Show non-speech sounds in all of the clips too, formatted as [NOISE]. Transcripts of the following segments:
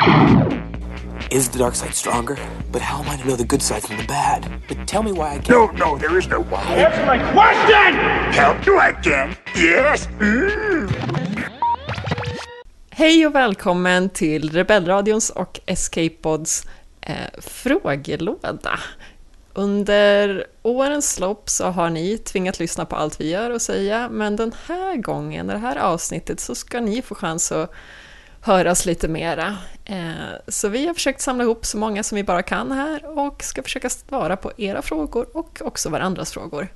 Is the dark side stronger? But how am I to know the good side from the bad? But tell me why I can't. No, no, there is no why. Answer my question! Help you again? Yes? Mm. Hej och välkommen till Rebellradions och Escapepods eh, frågelåda. Under årens lopp så har ni tvingat lyssna på allt vi gör och säga, men den här gången, i det här avsnittet, så ska ni få chans att höras lite mera. Eh, så vi har försökt samla ihop så många som vi bara kan här och ska försöka svara på era frågor och också varandras frågor.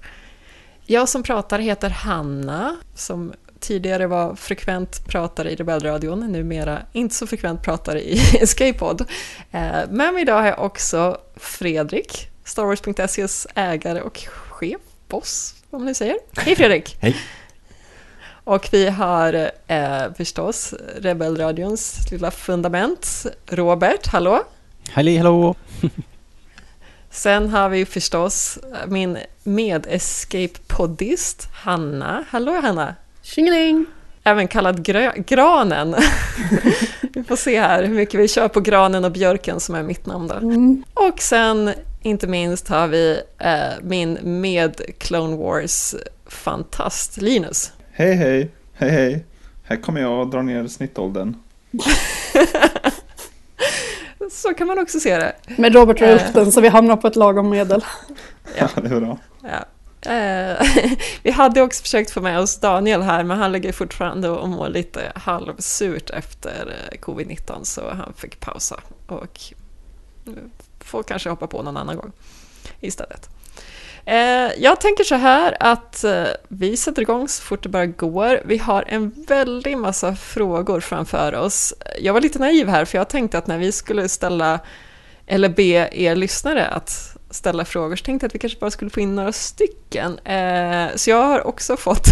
Jag som pratar heter Hanna, som tidigare var frekvent pratare i Rebellradion, numera inte så frekvent pratare i [LAUGHS] Escapepod. Med eh, men idag har jag också Fredrik, Star Wars.ses ägare och chef, boss, vad man nu säger. Hej Fredrik! Hej! Och vi har eh, förstås Rebellradions lilla fundament, Robert, hallå! Halli hallå! [LAUGHS] Sen har vi förstås min med-escape-poddist, Hanna. Hallå Hanna! Tjingeling! Även kallad Granen. [LAUGHS] vi får se här hur mycket vi kör på Granen och Björken som är mitt namn då. Mm. Och sen, inte minst, har vi eh, min med Clone Wars-fantast Linus. Hej hej, hej hej. Här kommer jag att dra ner snittåldern. [LAUGHS] Så kan man också se det. Men Robert drar Eh. den så vi hamnar på ett lagom medel. Ja, [LAUGHS] det är bra. Ja. Eh, [LAUGHS] vi hade också försökt få med oss Daniel här, men han ligger fortfarande och mår lite halvsurt efter eh, covid-19, så han fick pausa och får kanske hoppa på någon annan gång istället. Eh, jag tänker så här att eh, vi sätter igång så fort det bara går. Vi har en väldig massa frågor framför oss. Jag var lite naiv här, för jag tänkte att när vi skulle ställa, eller be er lyssnare att ställa frågor, så tänkte jag att vi kanske bara skulle få in några stycken. Eh, så jag har också [LAUGHS] fått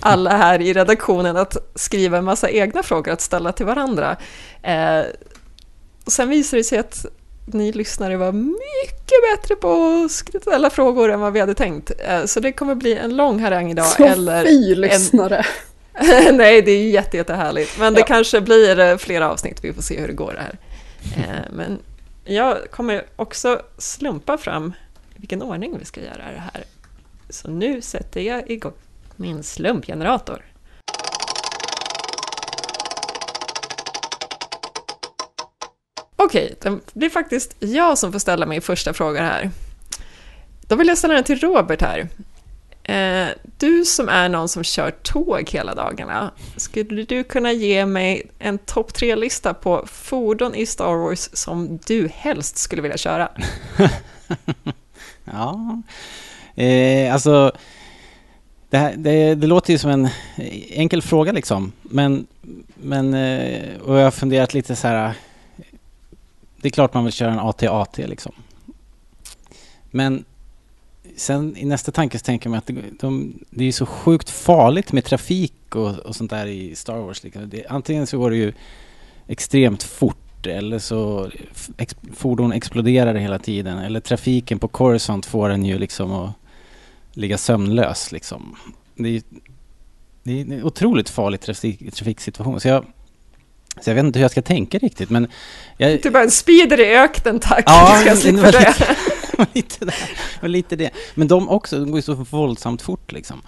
alla här i redaktionen att skriva en massa egna frågor att ställa till varandra. Och sen visade det sig att ni lyssnare var mycket bättre på att ställa frågor än vad vi hade tänkt. Eh, Så det kommer bli en lång harang idag. Så eller fy en... lyssnare! [LAUGHS] Nej, det är jätte, jättehärligt. Men det Ja. kanske blir eh, flera avsnitt, vi får se hur det går här. Eh, Men jag kommer också slumpa fram vilken ordning vi ska göra det här. Så nu sätter jag igång min slumpgenerator. Okej, det är faktiskt jag som får ställa min första fråga här. Då vill jag ställa den till Robert här. Eh, du som är någon som kör tåg hela dagarna, skulle du kunna ge mig en topp tre-lista på fordon i Star Wars som du helst skulle vilja köra? [LAUGHS] Ja, eh, alltså det, här, det, det låter ju som en enkel fråga liksom. Men, men eh, och jag har funderat lite så här. Det är klart man vill köra en AT-AT liksom. Men sen i nästa tanke så tänker man att det, de, det är ju så sjukt farligt med trafik och, och sånt där i Star Wars. Liksom. Det, antingen så går det ju extremt fort eller så ex, fordon exploderar hela tiden eller trafiken på Coruscant får en ju liksom att ligga sömnlös liksom. Det är, det är en otroligt farlig trafik, trafiksituation så jag, så jag vet inte hur jag ska tänka riktigt men jag, Du bara en speeder i öknen tack, Ja, du ska slippa det. lite- [LAUGHS] lite, var lite det. Men de också, de går ju så våldsamt fort liksom.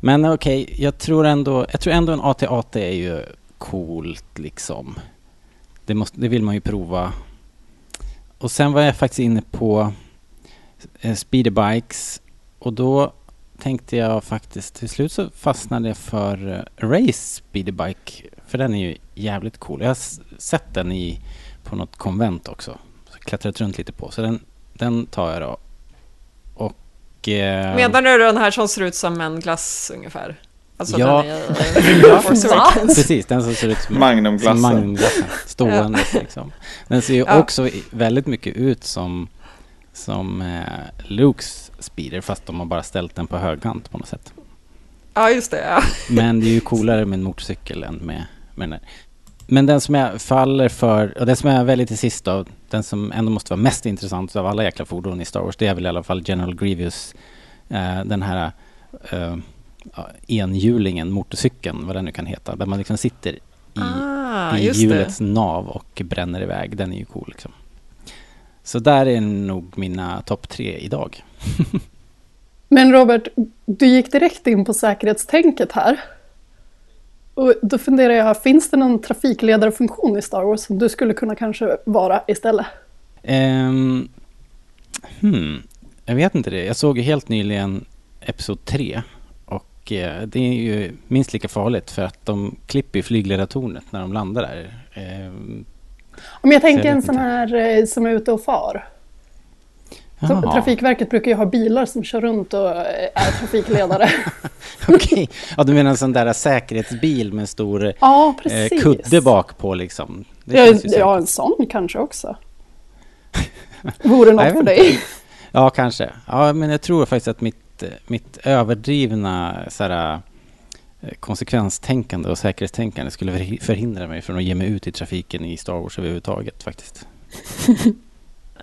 Men okej, jag tror ändå, jag tror ändå en AT-AT är ju coolt liksom. Det, måste, det vill man ju prova. Och sen var jag faktiskt inne på eh, speederbikes och då tänkte jag faktiskt, till slut så fastnade jag för eh, Race speederbike. För den är ju jävligt cool. Jag har sett den i, på något konvent också. Så klättrat runt lite på. Så den, den tar jag då. Och... Eh, Menar du den här som ser ut som en glass ungefär? Alltså Ja. den är... [LAUGHS] Ja. Precis, den som ser ut som Magnumglassen. Magnumglassen. Stående liksom. Den ser ju Ja. också väldigt mycket ut som, som eh, Lukes speeder fast de har bara ställt den på högkant på något sätt. Ja, just det. Ja. Men det är ju [LAUGHS] coolare med en motorcykel än med, här. Men den som jag faller för, och den som jag väljer till sist då, den som ändå måste vara mest intressant av alla jäkla fordon i Star Wars, det är väl i alla fall General Grievous, eh, den här eh, enhjulingen, motorcykeln, vad den nu kan heta, där man liksom sitter i, Ah, i hjulets det. nav och bränner iväg. Den är ju cool liksom. Så där är nog mina topp tre idag. [LAUGHS] Men Robert, du gick direkt in på säkerhetstänket här. Och då funderar jag, finns det någon trafikledarfunktion i Star Wars som du skulle kunna kanske vara istället? Um, hmm, jag vet inte det. Jag såg ju helt nyligen Episod 3 och eh, det är ju minst lika farligt för att de klipper i flygledartornet när de landar där. Ehm, Om jag tänker Jag en sån här eh, som är ute och far. Jaha, Trafikverket brukar ju ha bilar som kör runt och eh, är trafikledare. [LAUGHS] Okej, ja, du menar en sån där säkerhetsbil med en stor ja, eh, precis. kudde bak på liksom? Det Ja, ja, en sån kanske också. Vore [LAUGHS] något för dig. Ja, kanske. Ja, men jag tror faktiskt att mitt, eh, mitt överdrivna så här, eh, konsekvenstänkande och säkerhetstänkande skulle förhi- förhindra mig från att ge mig ut i trafiken i Star Wars överhuvudtaget faktiskt. [LAUGHS]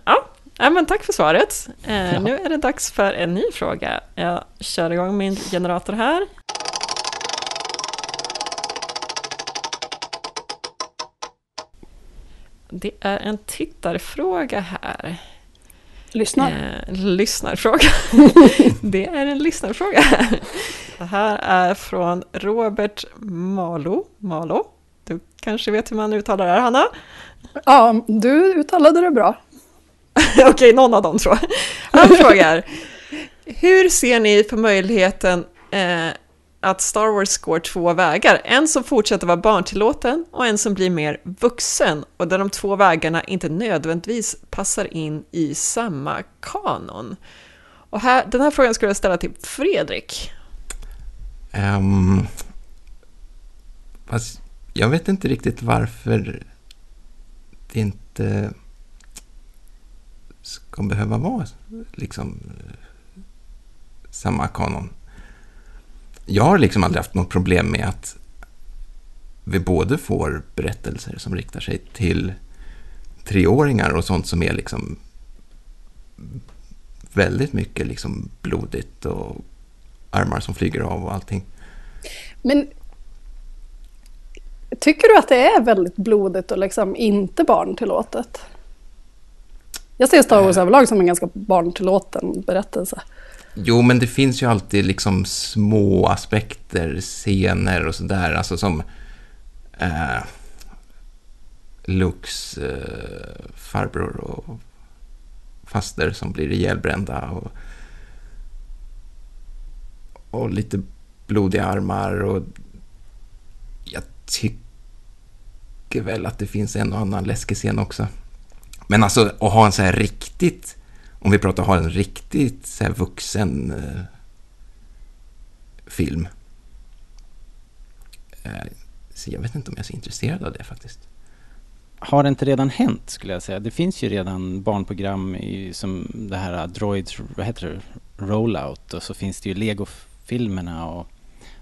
Ja, men tack för svaret. Eh, Nu är det dags för en ny fråga. Jag kör igång min generator här. Det är en tittarfråga här. Lyssna. Eh, lyssnarfråga. [LAUGHS] det är en lyssnarfråga. Det här är från Robert Malo. Malo. Du kanske vet hur man uttalar det här, Hanna? Ja, du uttalade det bra. [LAUGHS] Okej, någon av dem tror jag. Han frågar, hur ser ni på möjligheten eh, att Star Wars går två vägar? En som fortsätter vara barntillåten och en som blir mer vuxen och där de två vägarna inte nödvändigtvis passar in i samma kanon. Och här, den här frågan skulle jag ställa till Fredrik. Um, fast jag vet inte riktigt varför det inte ska behöva vara liksom samma kanon. Jag har liksom aldrig haft något problem med att vi både får berättelser som riktar sig till treåringar och sånt som är liksom väldigt mycket liksom blodigt och armar som flyger av och allting. Men tycker du att det är väldigt blodigt och liksom inte barntillåtet? Jag ser Star Wars överlag som en ganska barntillåten berättelse. Jo, men det finns ju alltid liksom små aspekter, scener och sådär, alltså som eh, Lukes eh, farbror och faster som blir ihjälbrända och, och lite blodiga armar och jag tycker väl att det finns en och annan läskig scen också. Men alltså att ha en så här riktigt om vi pratar ha en riktigt så här, vuxen eh, film. Eh, så jag vet inte om jag är så intresserad av det faktiskt. Har det inte redan hänt skulle jag säga? Det finns ju redan barnprogram i, som det här eh, Droids, vad heter det, Rollout och så finns det ju Lego-filmerna och,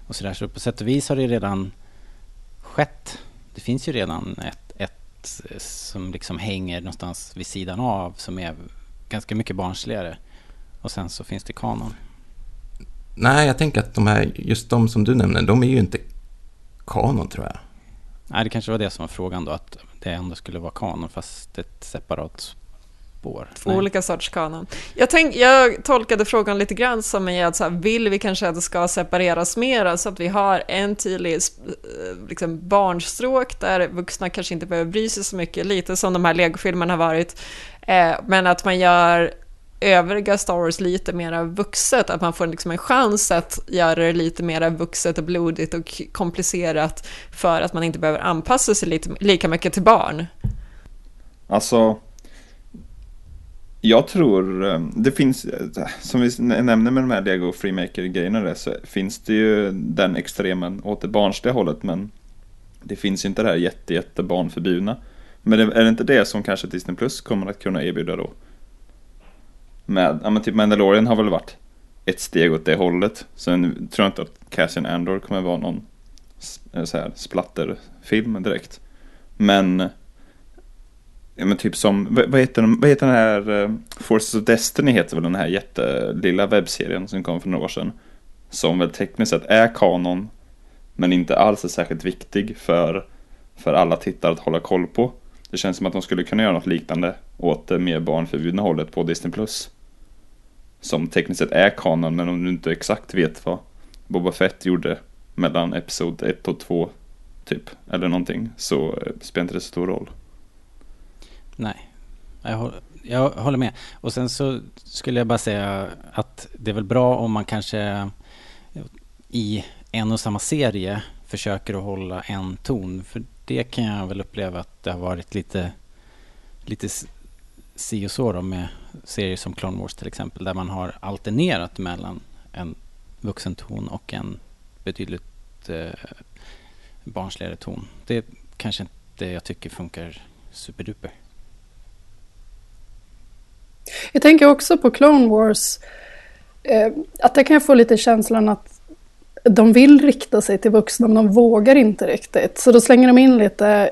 och sådär. Så på sätt och vis har det redan skett. Det finns ju redan ett, ett som liksom hänger någonstans vid sidan av som är ganska mycket barnsligare. Och sen så finns det kanon. Nej, jag tänker att de här, just de som du nämner, de är ju inte kanon tror jag. Nej, det kanske var det som var frågan då, att det ändå skulle vara kanon fast ett separat spår. Två Nej. olika sorts kanon. Jag, tänk, jag tolkade frågan lite grann som att så här, vill vi kanske att det ska separeras mera så att vi har en tydlig eh, liksom, barnstråk där vuxna kanske inte behöver bry sig så mycket, lite som de här legofilmerna har varit. Eh, men att man gör övriga Star Wars lite mer vuxet, att man får liksom en chans att göra det lite mer vuxet och blodigt och komplicerat för att man inte behöver anpassa sig lite, lika mycket till barn. Alltså, jag tror eh, det finns, eh, som vi nämner med de här Lego Freemaker-grejerna där, så finns det ju den extremen åt det barnsliga hållet, men det finns ju inte det här jätte, jätte barnförbjudna. Men är det inte det som kanske Disney Plus kommer att kunna erbjuda då? Med, ja men typ Mandalorian har väl varit ett steg åt det hållet. Sen tror jag inte att Cassian Andor kommer vara någon eh, så här splatterfilm direkt. Men Ja men typ som, vad heter, den, vad heter den här, eh, Forces of Destiny heter väl den här jättelilla webbserien som kom för några år sedan. Som väl tekniskt sett är kanon, men inte alls är särskilt viktig för för alla tittare att hålla koll på. Det känns som att de skulle kunna göra något liknande åt det mer barnförbjudna hållet på Disney+. Som tekniskt sett är kanon, men om du inte exakt vet vad Boba Fett gjorde mellan Episod 1 och 2, typ, eller någonting, så eh, spelar inte det så stor roll. Nej, jag håller, jag håller med. Och sen så skulle jag bara säga att det är väl bra om man kanske eh, i en och samma serie försöker att hålla en ton. För det kan jag väl uppleva att det har varit lite, lite si och så då med serier som Clone Wars till exempel. Där man har alternerat mellan en vuxen ton och en betydligt eh, barnsligare ton. Det kanske inte jag tycker funkar superduper. Jag tänker också på Clone Wars. Eh, att det kan jag få lite känslan att de vill rikta sig till vuxna men de vågar inte riktigt. Så då slänger de in lite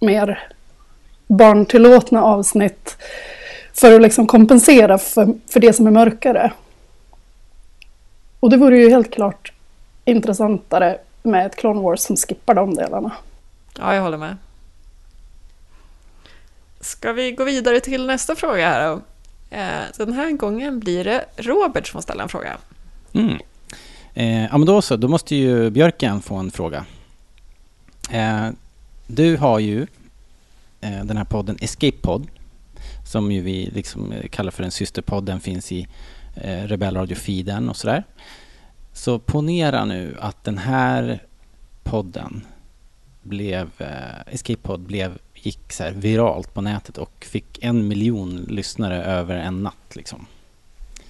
mer barntillåtna avsnitt för att liksom kompensera för, för det som är mörkare. Och det vore ju helt klart intressantare med ett Clone Wars som skippar de delarna. Ja, jag håller med. Ska vi gå vidare till nästa fråga här då? Eh, så den här gången blir det Robert som får ställa en fråga. Mm. Eh, ja, men då så. Då måste ju Björken få en fråga. Eh, du har ju eh, den här podden Escape Pod som ju vi liksom eh, kallar för en systerpodd. Den finns i eh, Rebellradio-feeden och sådär. Så ponera nu att den här podden blev, eh, Escape Pod blev, gick så viralt på nätet och fick en miljon lyssnare över en natt. Liksom.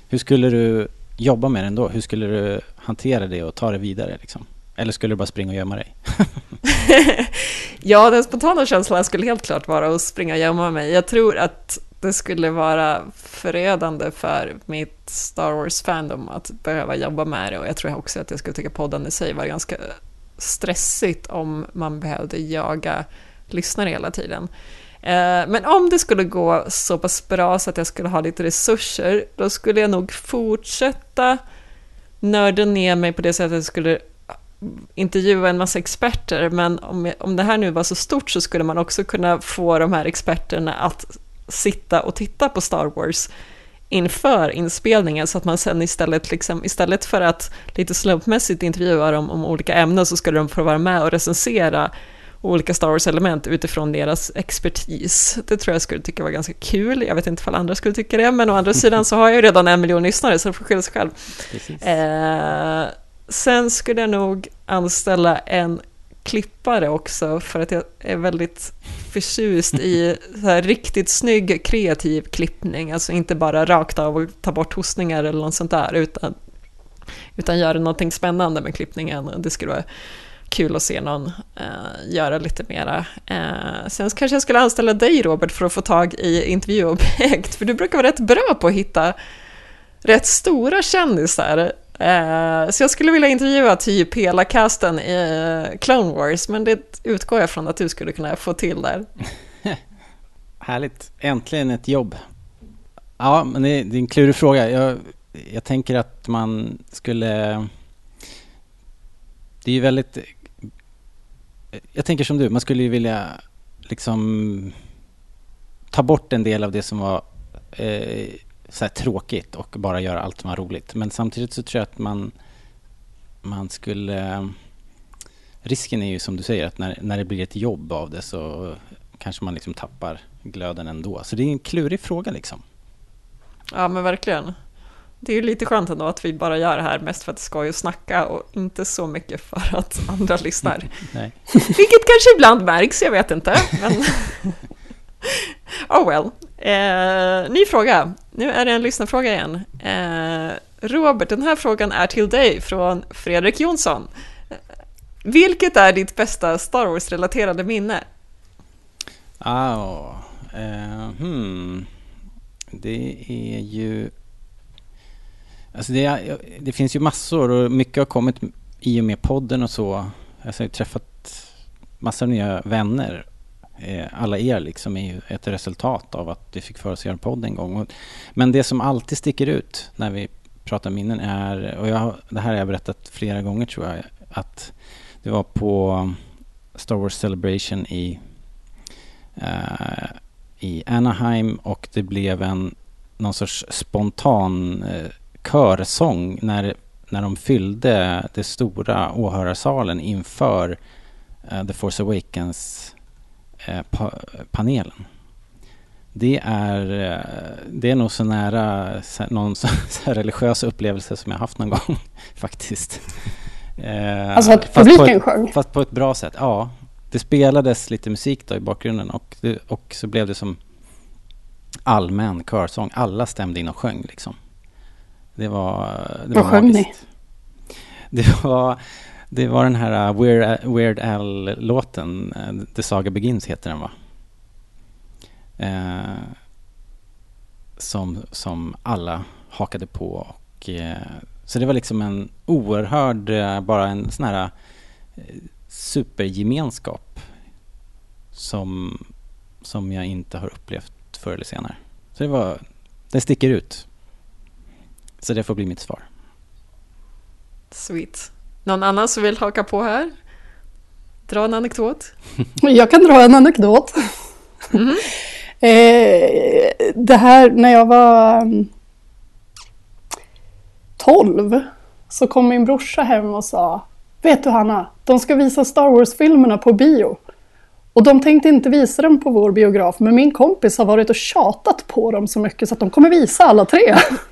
Hur skulle du jobba med den då? Hur skulle du hantera det och ta det vidare? Liksom? Eller skulle du bara springa och gömma dig? [LAUGHS] ja, den spontana känslan skulle helt klart vara att springa och gömma mig. Jag tror att det skulle vara förödande för mitt Star Wars-fandom att behöva jobba med det och jag tror också att jag skulle tycka podden i sig var ganska stressigt om man behövde jaga lyssnare hela tiden. Eh, men om det skulle gå så pass bra så att jag skulle ha lite resurser, då skulle jag nog fortsätta nörda ner mig på det sättet att jag skulle intervjua en massa experter, men om, om det här nu var så stort så skulle man också kunna få de här experterna att sitta och titta på Star Wars inför inspelningen så att man sen istället, liksom, istället för att lite slumpmässigt intervjua dem om olika ämnen så skulle de få vara med och recensera olika Star Wars-element utifrån deras expertis. Det tror jag skulle tycka var ganska kul. Jag vet inte om andra skulle tycka det, men å andra sidan så har jag ju redan en miljon lyssnare så det får skylla sig själv. Eh, sen skulle jag nog anställa en klippare också för att jag är väldigt förtjust i så här riktigt snygg kreativ klippning, alltså inte bara rakt av och ta bort hostningar eller något sånt där, utan, utan göra någonting spännande med klippningen. Det skulle vara kul att se någon eh, göra lite mera. Eh, sen kanske jag skulle anställa dig Robert för att få tag i intervjuobjekt, [LAUGHS] för du brukar vara rätt bra på att hitta rätt stora kändisar Eh, så jag skulle vilja intervjua typ hela casten i eh, Clone Wars, men det utgår jag från att du skulle kunna få till där. [LAUGHS] Härligt, äntligen ett jobb. Ja, men det är, det är en klurig fråga. Jag, jag tänker att man skulle... Det är ju väldigt... Jag tänker som du, man skulle ju vilja liksom ta bort en del av det som var eh, så tråkigt och bara göra allt som var roligt. Men samtidigt så tror jag att man, man skulle... Risken är ju som du säger att när, när det blir ett jobb av det så kanske man liksom tappar glöden ändå. Så det är en klurig fråga liksom. Ja men verkligen. Det är ju lite skönt ändå att vi bara gör det här mest för att det ska ju snacka och inte så mycket för att andra lyssnar. [LAUGHS] Nej. Vilket kanske ibland märks, jag vet inte. Men [LAUGHS] oh well. Eh, ny fråga. Nu är det en lyssnarfråga igen. Eh, Robert, den här frågan är till dig från Fredrik Jonsson. Vilket är ditt bästa Star Wars-relaterade minne? Oh, eh, hmm. Det är ju... Alltså det, det finns ju massor och mycket har kommit i och med podden och så. Alltså jag har träffat massor av nya vänner eh, alla er liksom är ju ett resultat av att vi fick för oss att göra en podd en gång. Men det som alltid sticker ut när vi pratar minnen är, och jag, det här har jag berättat flera gånger tror jag, att det var på Star Wars Celebration i, uh, i Anaheim och det blev en någon sorts spontan uh, körsång när, när de fyllde det stora åhörarsalen inför eh, The Force Awakens eh. Det är, eh, det är nog så nära någon så, [LAUGHS] religiös upplevelse som jag haft någon gång [LAUGHS] faktiskt. Alltså att publiken ett- sjöng? Fast på ett bra sätt, ja. Det spelades lite musik då i bakgrunden och, det, och så blev det som allmän körsång. Alla stämde in och sjöng liksom. Det var, det Vad var sjöng ni? magiskt. Det var, det var den här uh, Weird, Weird Al-låten, uh, The Saga Begins heter den va? Eh, som, som alla hakade på och eh, så det var liksom en oerhörd, bara en sån här supergemenskap som, som jag inte har upplevt förr eller senare. Så det var, det sticker ut. Så det får bli mitt svar. Sweet. Någon annan som vill haka på här? Dra en anekdot. [LAUGHS] Jag kan dra en anekdot. [LAUGHS] eh, det här när jag var mm, 12 så kom min brorsa hem och sa Vet du Hanna, de ska visa Star Wars-filmerna på bio. Och de tänkte inte visa dem på vår biograf, men min kompis har varit och tjatat på dem så mycket så att de kommer visa alla tre. [LAUGHS]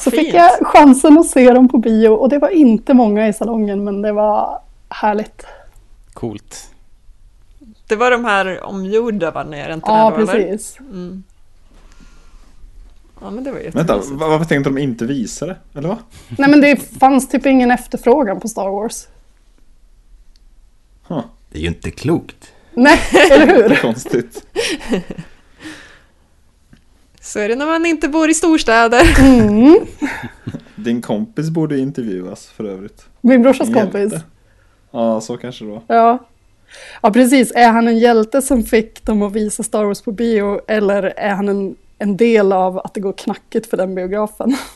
Så fint. fick jag chansen att se dem på bio och det var inte många i salongen, men det var härligt. Coolt. Det var de här omgjorda varianterna Ja, då, eller? precis. Ja, men det var Vänta, va- varför tänkte de inte visa det? Eller vad? Nej men det fanns typ ingen efterfrågan på Star Wars. Huh, Det är ju inte klokt. Nej, [LAUGHS] eller det är hur? konstigt. [LAUGHS] Så är det när man inte bor i storstäder. [LAUGHS] Din kompis borde intervjuas för övrigt. Min brorsas En kompis. hjälte. Ja, så kanske det var. Ja. ja, precis. Är han en hjälte som fick dem att visa Star Wars på bio eller är han en, en del av att det går knackigt för den biografen? [LAUGHS]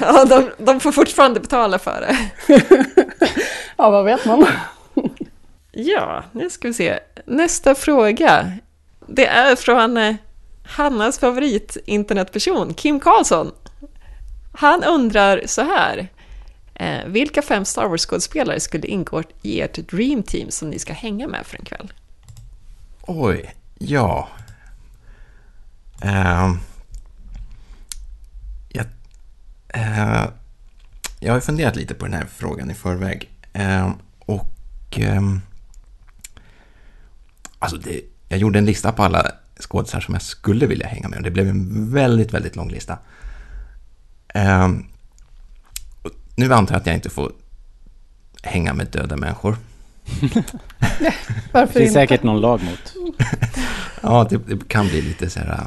Ja, de, de får fortfarande betala för det. [LAUGHS] Ja, vad vet man? Ja, nu ska vi se. Nästa fråga. Det är från eh, Hannas favorit internetperson, Kim Karlsson. Han undrar så här. Eh, vilka fem Star Wars-skådespelare skulle ingå i ert Dream Team som ni ska hänga med för en kväll? Oj, ja. Uh, jag, uh, jag har funderat lite på den här frågan i förväg. Uh, och... Um, alltså, det, jag gjorde en lista på alla skådisar som jag skulle vilja hänga med. Och det blev en väldigt, väldigt lång lista. Och nu antar jag att jag inte får hänga med döda människor. [LAUGHS] Det Varför finns inte? säkert någon lag mot. [LAUGHS] Ja, det, det kan bli lite så här äh,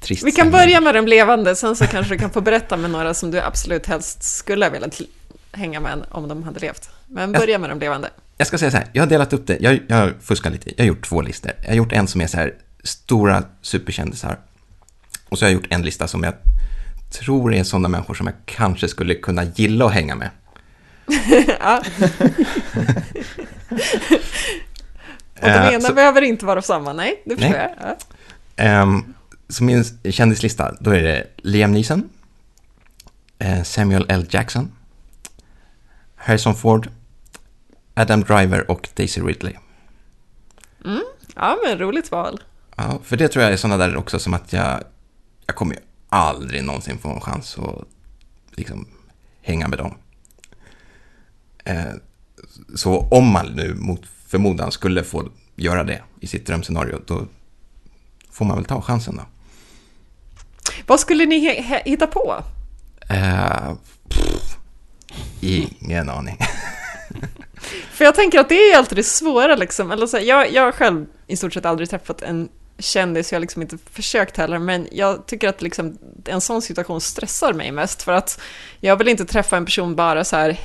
trist. Vi kan sen. börja med de levande, sen så kanske du kan få berätta med några som du absolut helst skulle ha velat hänga med om de hade levt. Men börja med de levande. Jag ska säga så här, jag har delat upp det. Jag, jag fuskar lite. Jag har gjort två listor. Jag har gjort en som är så här stora superkändisar. Och så har jag gjort en lista som jag tror är sådana människor som jag kanske skulle kunna gilla att hänga med. [LAUGHS] ja. [LAUGHS] Och de Eh, ena så- behöver inte vara samma, nej, det förstår Nej. jag. Ja. Ehm, så min kändislista, då är det Liam Neeson, eh, Samuel L. Jackson, Harrison Ford, Adam Driver och Daisy Ridley. ja, men roligt val. Ja, för det tror jag är sådana där också som att jag, jag kommer ju aldrig någonsin få en chans att liksom hänga med dem. Eh, så om man nu mot förmodan skulle få göra det i sitt drömscenario, då får man väl ta chansen då. Vad skulle ni hitta på? Eh, pff, ingen aning. [LAUGHS] För jag tänker att det är alltid det svåra liksom. Eller så här, jag, jag har själv i stort sett aldrig träffat en kändis, jag har liksom inte försökt heller, men jag tycker att liksom, en sån situation stressar mig mest för att jag vill inte träffa en person bara så här,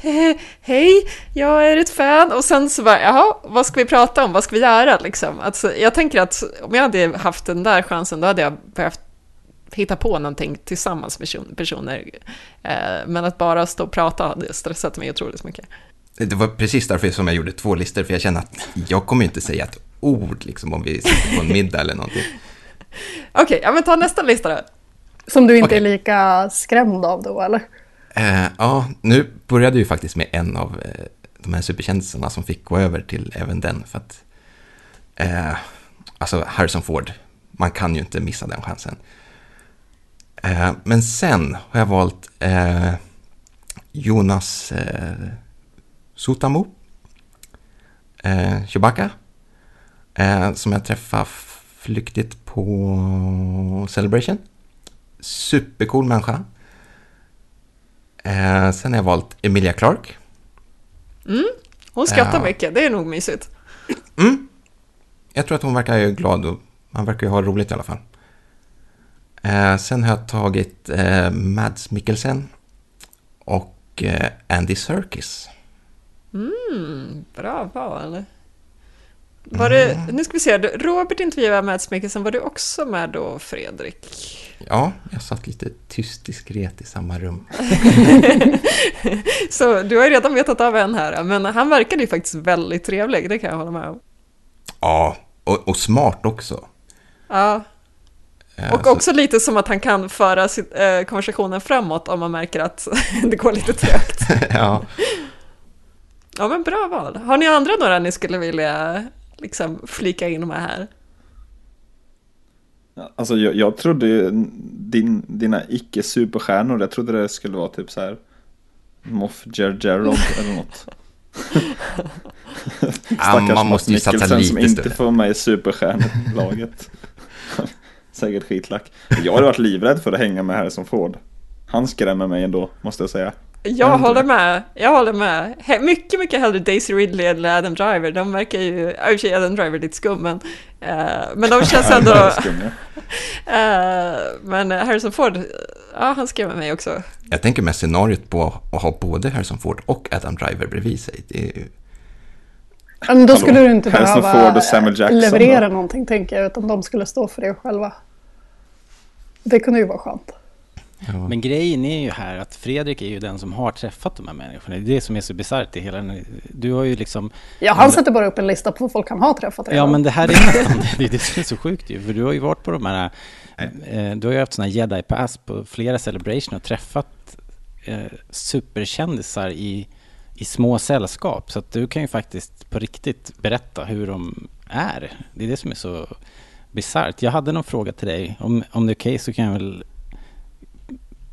hej, jag är ett fan, och sen så bara, jaha, vad ska vi prata om, vad ska vi göra liksom? Alltså, jag tänker att om jag hade haft den där chansen, då hade jag behövt hitta på någonting tillsammans med personer. Eh, men att bara stå och prata hade stressat mig otroligt mycket. Det var precis därför som jag gjorde två listor, för jag känner att jag kommer inte säga ett ord liksom, om vi sitter på en middag eller någonting. [LAUGHS] Okej, ja men ta nästa lista då. Som du inte Okej. är lika skrämd av då, eller? Eh, ja, nu började ju faktiskt med en av eh, de här superkändisarna som fick gå över till även den, för att eh, alltså Harrison Ford, man kan ju inte missa den chansen. Men sen har jag valt Jonas Sutamo, eh, Chewbacca, eh, som jag träffade flyktigt på Celebration. Supercool människa. Eh, sen har jag valt Emilia Clarke. Hon skrattar Ja. mycket, det är nog mysigt. Mm. Jag tror att hon verkar glad och han verkar ha roligt i alla fall. Eh, sen har jag tagit eh, Mads Mikkelsen och eh, Andy Serkis. Mm, bra val. Var det, nu ska vi se, Robert intervjuade Mads Mikkelsen, var du också med då Fredrik? Ja, jag satt lite tyst diskret i samma rum. [LAUGHS] Så du har ju redan vetat av en här, men han verkade ju faktiskt väldigt trevlig, det kan jag hålla med om. Ja, och, och smart också. Ja, Eh, och så- också lite som att han kan föra sitt, eh, konversationen framåt om man märker att [LAUGHS] det går lite trögt. [LAUGHS] ja. Ja, men bra val. Har ni andra några ni skulle vilja liksom flika in med här? Alltså jag, jag trodde ju din, dina icke-superstjärnor, jag trodde det skulle vara typ så här Moff Gergerod [LAUGHS] eller något. [LAUGHS] Ja, Stackars man måste ju Mats satsa Mikkelsen som lite inte större. får med i superstjärnelaget. [LAUGHS] Säkert skitlack. Jag hade varit livrädd för att hänga med Harrison Ford. Han skrämmer mig ändå, måste jag säga. Jag håller med. Jag håller med. He- mycket, mycket hellre Daisy Ridley eller Adam Driver. De verkar ju, i och för sig Adam Driver är lite skum, men, eh, men de känns ändå... [LAUGHS] eh, men Harrison Ford, ja han skrämmer mig också. Jag tänker med scenariot på att ha både Harrison Ford och Adam Driver bredvid sig. Det är ju... Men då Hallå, skulle du inte Harrison behöva Ford och Samuel Jackson leverera då? någonting, tänker jag, utan de skulle stå för det själva. Det kunde ju vara skönt. Ja. Men grejen är ju här att Fredrik är ju den som har träffat de här människorna. Det är det som är så bisarrt i hela den Du har ju liksom... Ja, han sätter bara upp en lista på folk han har träffat Ja, redan. men det här är nästan [LAUGHS] det, är det som är så sjukt ju. För du har ju varit på de här... Eh, du har ju haft sådana jedi pass på flera celebration och träffat eh, superkändisar i, i små sällskap. Så att du kan ju faktiskt på riktigt berätta hur de är. Det är det som är så bisarrt. Jag hade någon fråga till dig. Om, om det är okej så kan jag väl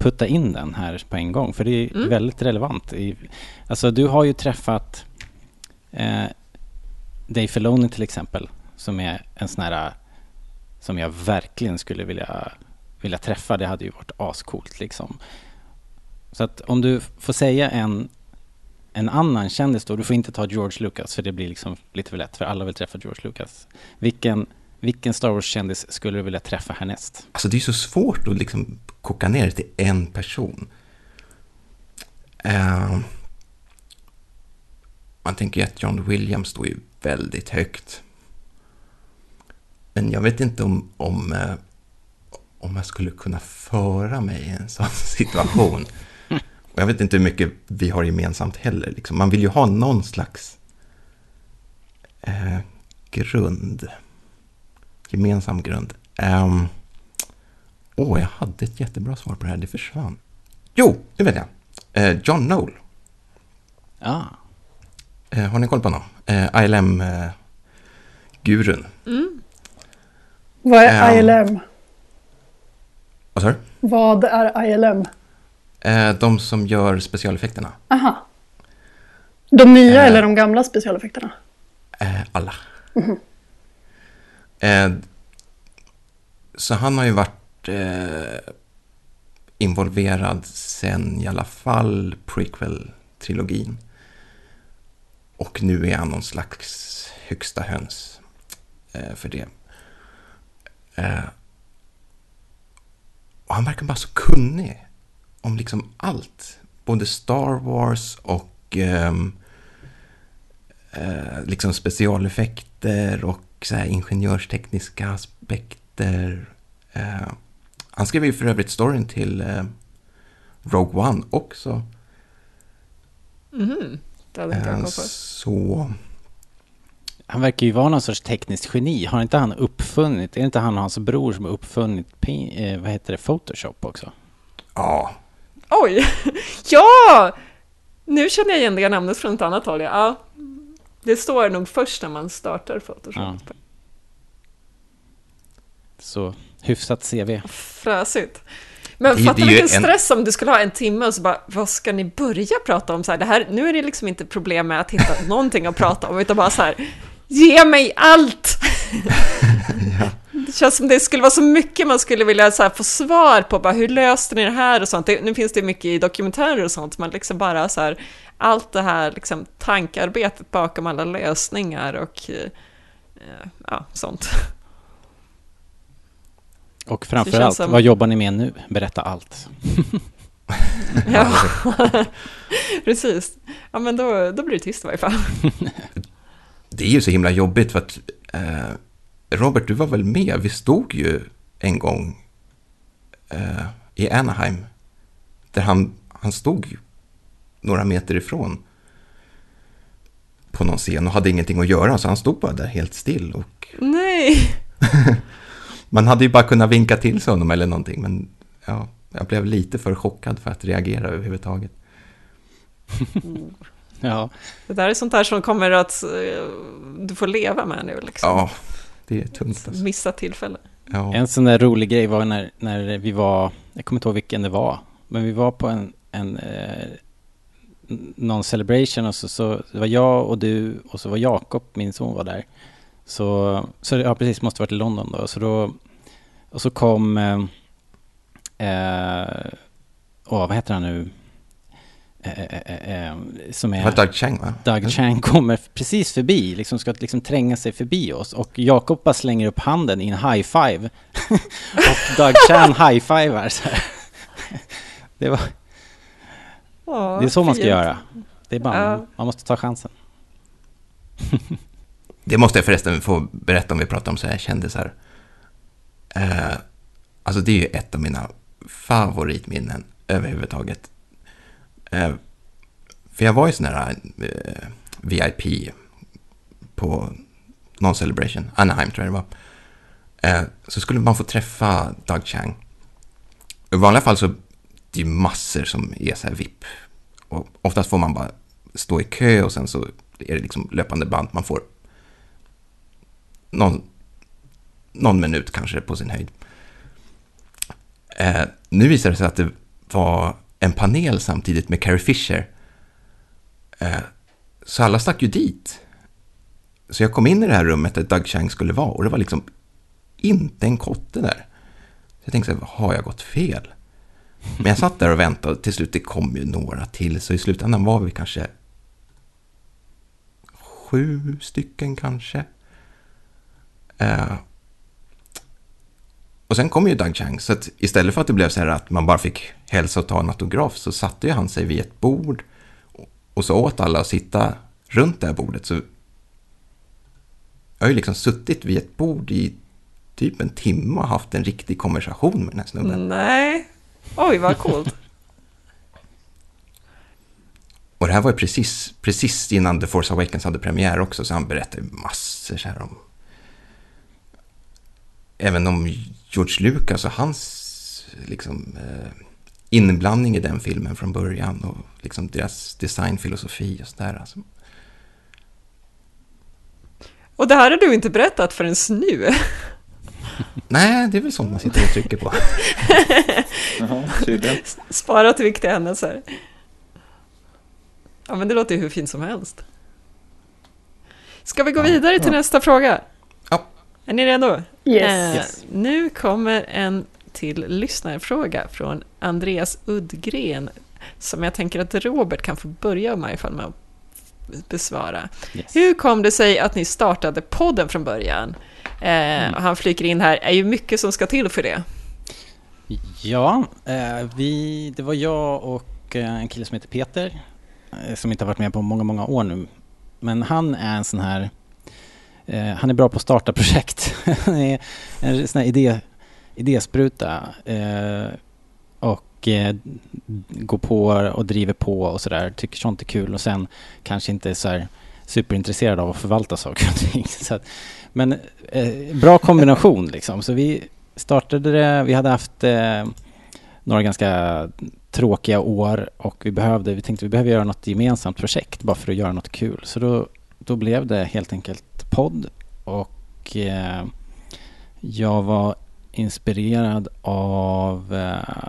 putta in den här på en gång. För det är väldigt relevant. I, alltså du har ju träffat eh, Dave Filoni till exempel. Som är en sån här som jag verkligen skulle vilja, vilja träffa. Det hade ju varit ascoolt liksom. Så att om du får säga en, en annan kändis då. Du får inte ta George Lucas för det blir liksom lite för lätt. För alla vill träffa George Lucas. Vilken, vilken Star Wars-kändis skulle du vilja träffa härnäst? Alltså det är så svårt att liksom koka ner det till en person. Eh, man tänker ju att John Williams står ju väldigt högt. Men jag vet inte om, om, eh, om jag skulle kunna föra mig i en sån [LAUGHS] situation. Och jag vet inte hur mycket vi har gemensamt heller. Liksom. Man vill ju ha någon slags eh, grund. Gemensam grund. Ehm, Åh, jag hade ett jättebra svar på det här. Det försvann. Jo, det vet jag. Eh, John Knoll. Ja, Eh, har ni koll på honom? Eh, ILM-gurun. Vad är Ehm. ILM? Vad sa du? Vad är ILM? Eh, de som gör specialeffekterna. Aha. De nya Eh. eller de gamla specialeffekterna? Eh, alla. Eh, så han har ju varit eh, involverad sen i alla fall prequel-trilogin. Och nu är han någon slags högsta höns eh, för det. Eh, och han verkar bara så kunnig om liksom allt. Både Star Wars och ehm, eh, liksom specialeffekter och så här ingenjörstekniska aspekter. Eh, han skrev ju för övrigt storyn till eh, Rogue One också. Mhm. Det hade inte jag Eh, koll på. så... Han verkar ju vara någon sorts tekniskt geni. Har inte han uppfunnit, är det inte han och hans bror som har uppfunnit, eh, vad heter det, Photoshop också? Ja, Oj! [LAUGHS] Ja! Nu känner jag igen det namnet från ett annat håll. Ja. Det står nog först när man startar Photoshop. Ja. Så hyfsat CV. Fräsigt. Men Det är- fatta det är ju vilken en- stress om du skulle ha en timme och så bara, vad ska ni börja prata om? Så här, det här, nu är det liksom inte problem med att hitta [LAUGHS] någonting att prata om, utan bara så här, ge mig allt! [LAUGHS] Det känns som det skulle vara så mycket man skulle vilja så här, få svar på, bara, hur löste ni det här och sånt. Det, nu finns det mycket i dokumentärer och sånt, men liksom bara så här, allt det här liksom, tankarbetet bakom alla lösningar och eh, ja, sånt. Och Det framför känns allt, som- vad jobbar ni med nu? Berätta allt. [LAUGHS] Ja, [LAUGHS] precis. Ja, men då, då blir det tyst i varje fall. [LAUGHS] det är ju så himla jobbigt för att eh, Robert, du var väl med? Vi stod ju en gång eh, i Anaheim där han, han stod några meter ifrån på någon scen och hade ingenting att göra så han stod bara där helt still och Nej! Man hade ju bara kunnat vinka till sig honom eller någonting men ja, jag blev lite för chockad för att reagera överhuvudtaget. [LAUGHS] Ja, Det där är sånt där som kommer att eh, du får leva med nu, liksom. Ja, det är tungt alltså. Missa tillfälle. Ja. en sån där rolig grej var när, när vi var, jag kommer inte ihåg vilken det var, men vi var på en, en eh, någon celebration och så, så det var jag och du och så var Jakob, min son, var där. Så, så ja precis, måste varit i London då. Så då och så kom, eh, eh, åh vad heter han nu? Eh, eh, eh, eh, som Det är... var Doug Chang va? Doug Chang kommer precis förbi, liksom ska liksom tränga sig förbi oss och Jakob bara slänger upp handen i en high five. [LAUGHS] och Doug Chang high-fivar så här. [LAUGHS] Det, var, Ja, det är så man ska fint. göra. Det är bara, Ja. man måste ta chansen. [LAUGHS] Det måste jag förresten få berätta om vi pratar om så här kändisar. Eh, alltså det är ju ett av mina favoritminnen överhuvudtaget. Eh, för jag var ju sån här eh, VIP på någon celebration, Anaheim tror jag det var. Eh, så skulle man få träffa Doug Chang. I vanliga fall så det är ju massor som är så här VIP. Och oftast får man bara stå i kö och sen så är det liksom löpande band. Man får någon, någon minut kanske på sin höjd. Eh, nu visar det sig att det var en panel samtidigt med Carrie Fisher. Eh, så alla stack ju dit. Så jag kom in i det här rummet där Doug Chang skulle vara och det var liksom inte en kotte där. Så jag tänkte så här, har jag gått fel? Men jag satt där och väntade och till slut det kom ju några till. Så i slutändan var vi kanske sju stycken kanske. Eh, och sen kom ju Doug Chang, så att istället för att det blev så här att man bara fick hälsa och ta en autograf så satte ju han sig vid ett bord och så åt alla att sitta runt det här bordet. Så jag har ju liksom suttit vid ett bord i typ en timme och haft en riktig konversation med den här snubben. Nej. Oj, vad coolt. [LAUGHS] Och det här var ju precis, precis innan The Force Awakens hade premiär också, så han berättade massor så här om... Även om George Lucas och hans liksom, eh, inblandning i den filmen från början och liksom deras designfilosofi och sådär. Alltså. Och det här har du inte berättat förrän nu. [LAUGHS] Nej, det är väl sånt man sitter och trycker på. [LAUGHS] Jaha. Spara till viktiga händelser. Ja, men det låter ju hur fint som helst. Ska vi gå vidare till nästa fråga? Ja. Är ni redo? Yes. Eh, Yes. Nu kommer en till lyssnarfråga från Andreas Uddgren som jag tänker att Robert kan få börja med ifall med att besvara. Yes. Hur kom det sig att ni startade podden från början? Eh, och han flyker in här, är ju mycket som ska till för det. Ja, eh, vi, det var jag och eh, en kille som heter Peter eh, som inte har varit med på många, många år nu. Men han är en sån här, eh, han är bra på att starta projekt. [LAUGHS] han är en sån här idé, idéspruta eh, och eh, går på och driver på och sådär. Tycker sånt är kul och sen kanske inte är så här superintresserad av att förvalta saker och ting. [LAUGHS] Så att, men eh, bra kombination liksom. Så vi startade det, vi hade haft eh, några ganska tråkiga år och vi behövde, vi tänkte vi behöver göra något gemensamt projekt bara för att göra något kul. Så då, då blev det helt enkelt podd och eh, jag var inspirerad av eh,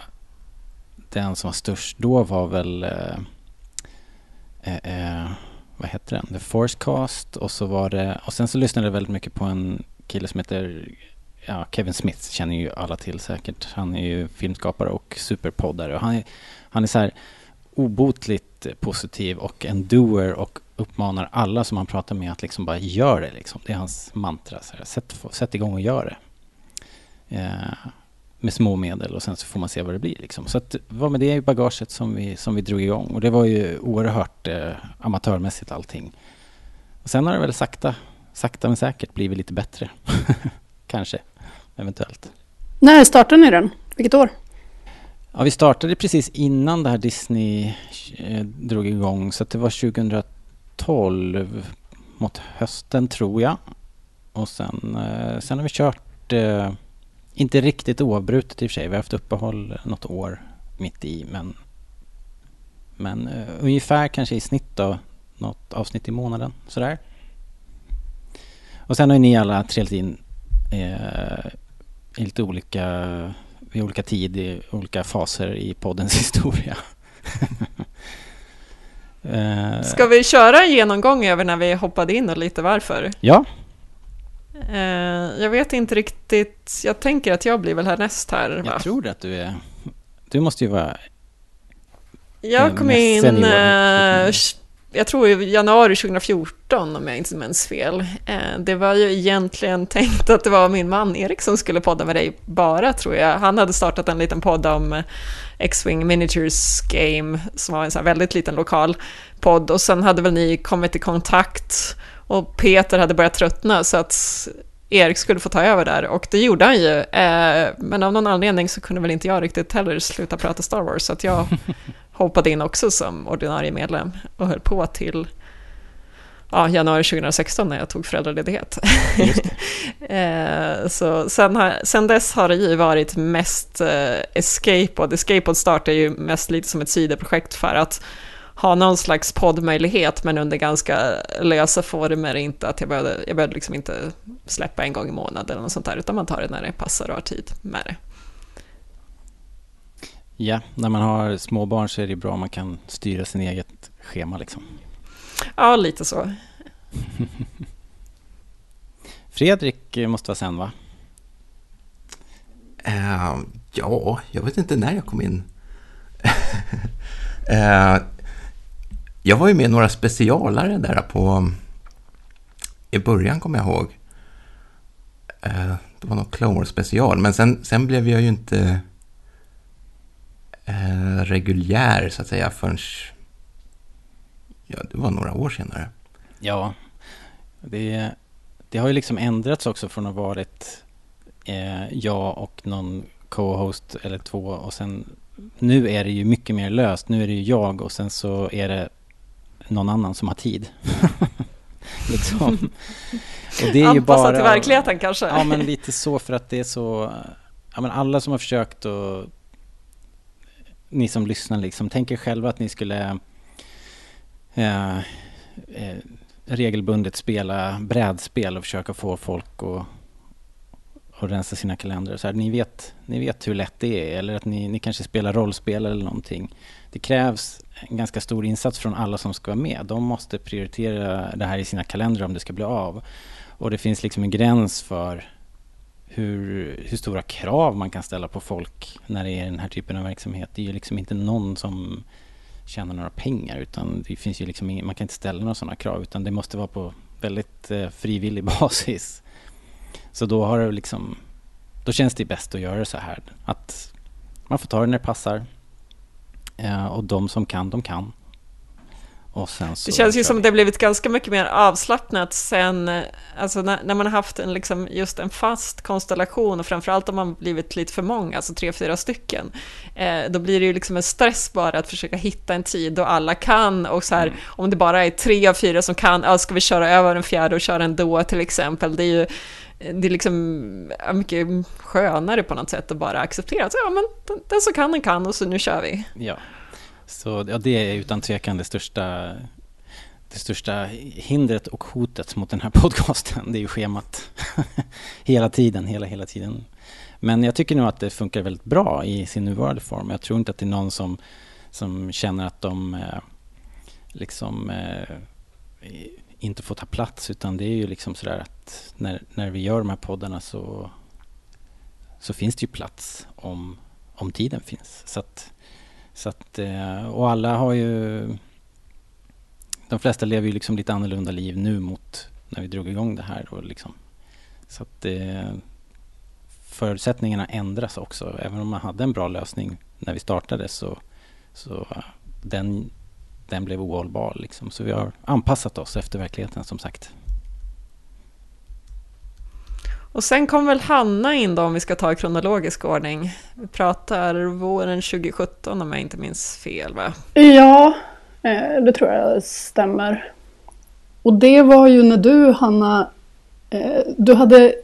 den som var störst då var väl eh, eh, eh vad hette den? The Forcecast och så var det och sen så lyssnade jag väldigt mycket på en kille som heter ja, Kevin Smith känner ju alla till säkert. Han är ju filmskapare och superpoddare och han är, han är så här obotligt positiv och en doer och uppmanar alla som han pratar med att liksom bara gör det liksom. Det är hans mantra. Så här, sätt, sätt igång och gör det. Eh, med små medel och sen så får man se vad det blir liksom. Så att var med det i bagaget som vi, som vi drog igång och det var ju oerhört eh, amatörmässigt allting. Och sen har det väl sakta, sakta men säkert blivit lite bättre. [LAUGHS] Kanske, eventuellt. När startade ni den? Vilket år? Ja, vi startade precis innan det här Disney eh, drog igång så det var 2012 mot hösten tror jag. Och sen, eh, sen har vi kört eh, inte riktigt oavbrutet i och för sig. Vi har haft uppehåll något år mitt i men, men eh, ungefär kanske i snitt då något avsnitt i månaden sådär. Och sen har ju ni alla trillat in eh, i lite olika, vid olika tid, i olika faser i poddens [LAUGHS] historia uh, Ska vi köra en genomgång över när vi hoppade in och lite varför? Ja, Eh, jag vet inte riktigt. Jag tänker att jag blir väl härnäst här. Jag tror att du är... Du måste ju vara... Jag kom in... Eh, jag tror i januari 2014 om jag inte minns fel. Eh, det var ju egentligen [LAUGHS] tänkt att det var min man Erik som skulle podda med dig bara tror jag. Han hade startat en liten podd om X-Wing Miniatures Game som var en sån väldigt liten lokal podd och sen hade väl ni kommit i kontakt och Peter hade börjat tröttna så att Erik skulle få ta över där och det gjorde han ju. Eh, men av någon anledning så kunde väl inte jag riktigt heller sluta prata Star Wars så att jag [LAUGHS] hoppade in också som ordinarie medlem och höll på till ja, januari 2016 när jag tog föräldraledighet. [LAUGHS] eh, så sen, har, sen dess har det ju varit mest eh, Escapod. Escapod startade ju mest lite som ett sidoprojekt för att ha någon slags poddmöjlighet men under ganska lösa former. Inte att jag behövde, jag behövde liksom inte släppa en gång i månaden eller något sånt där utan man tar det när det passar och har tid med det. Ja, när man har småbarn så är det bra om man kan styra sin eget schema liksom. Ja, lite så. [LAUGHS] Fredrik måste vara sen va? Uh, ja, jag vet inte när jag kom in. uh, [LAUGHS] Jag var ju med några specialare där på... I början kommer jag ihåg. Eh, det var någon Clone Wars special, men sen, sen blev jag ju inte reguljär så att säga förrän... Ja, det var några år senare. Ja, det, det har ju liksom ändrats också från att ha varit eh, jag och någon co-host eller två och sen nu är det ju mycket mer löst. Nu är det ju jag och sen så är det någon annan som har tid. [LAUGHS] liksom. Och det är ju bara, till verkligheten kanske? Ja, men lite så för att det är så... Ja, men alla som har försökt och ni som lyssnar liksom, tänker själva att ni skulle eh, eh, regelbundet spela brädspel och försöka få folk att och rensa sina kalendrar. Så här, ni, vet, ni vet hur lätt det är eller att ni, ni kanske spelar rollspel eller någonting. Det krävs en ganska stor insats från alla som ska vara med. De måste prioritera det här i sina kalendrar om det ska bli av. Och det finns liksom en gräns för hur, hur stora krav man kan ställa på folk när det är den här typen av verksamhet. Det är ju liksom inte någon som tjäna några pengar utan det finns ju liksom ingen, man kan inte ställa några sådana krav utan det måste vara på väldigt eh, frivillig [LAUGHS] basis. Så då har det liksom, då känns det bäst att göra det så här. Att man får ta det när det passar. Eh, och de som kan, de kan. Det känns ju som vi. det blivit ganska mycket mer avslappnat sen, eh, alltså när, när man har haft en, liksom, just en fast konstellation och framförallt om man blivit lite för många, alltså tre, fyra stycken, eh, då blir det ju liksom en stress bara att försöka hitta en tid då alla kan och så här, Mm. om det bara är tre av fyra som kan, ja, ska vi köra över den fjärde och köra en då till exempel, det är ju det är liksom mycket skönare på något sätt att bara acceptera att ja, men den, den som kan den kan och så nu kör vi. Ja, så ja, det är utan tvekan det största, det största hindret och hotet mot den här [LAUGHS] podcasten. Det är ju schemat. [LAUGHS] hela tiden, hela, hela tiden. Men jag tycker nog att det funkar väldigt bra i sin nuvarande form. Jag tror inte att det är någon som, som känner att de eh, liksom eh, inte får ta plats. Utan det är ju liksom sådär att när, när vi gör de här poddarna så, så finns det ju plats om, om tiden finns. Så att, så att, eh, och alla har ju... De flesta lever ju liksom lite annorlunda liv nu mot när vi drog igång det här. Då liksom, så att eh, förutsättningarna ändras också. Även om man hade en bra lösning när vi startade så, så den, den blev ohållbar. Liksom. Så vi har anpassat oss efter verkligheten som sagt. Och sen kom väl Hanna in då om vi ska ta i kronologisk ordning. Vi pratar våren 2017 om jag inte minns fel va? Ja, eh, det tror jag stämmer. Och det var ju när du, Hanna, eh, du hade...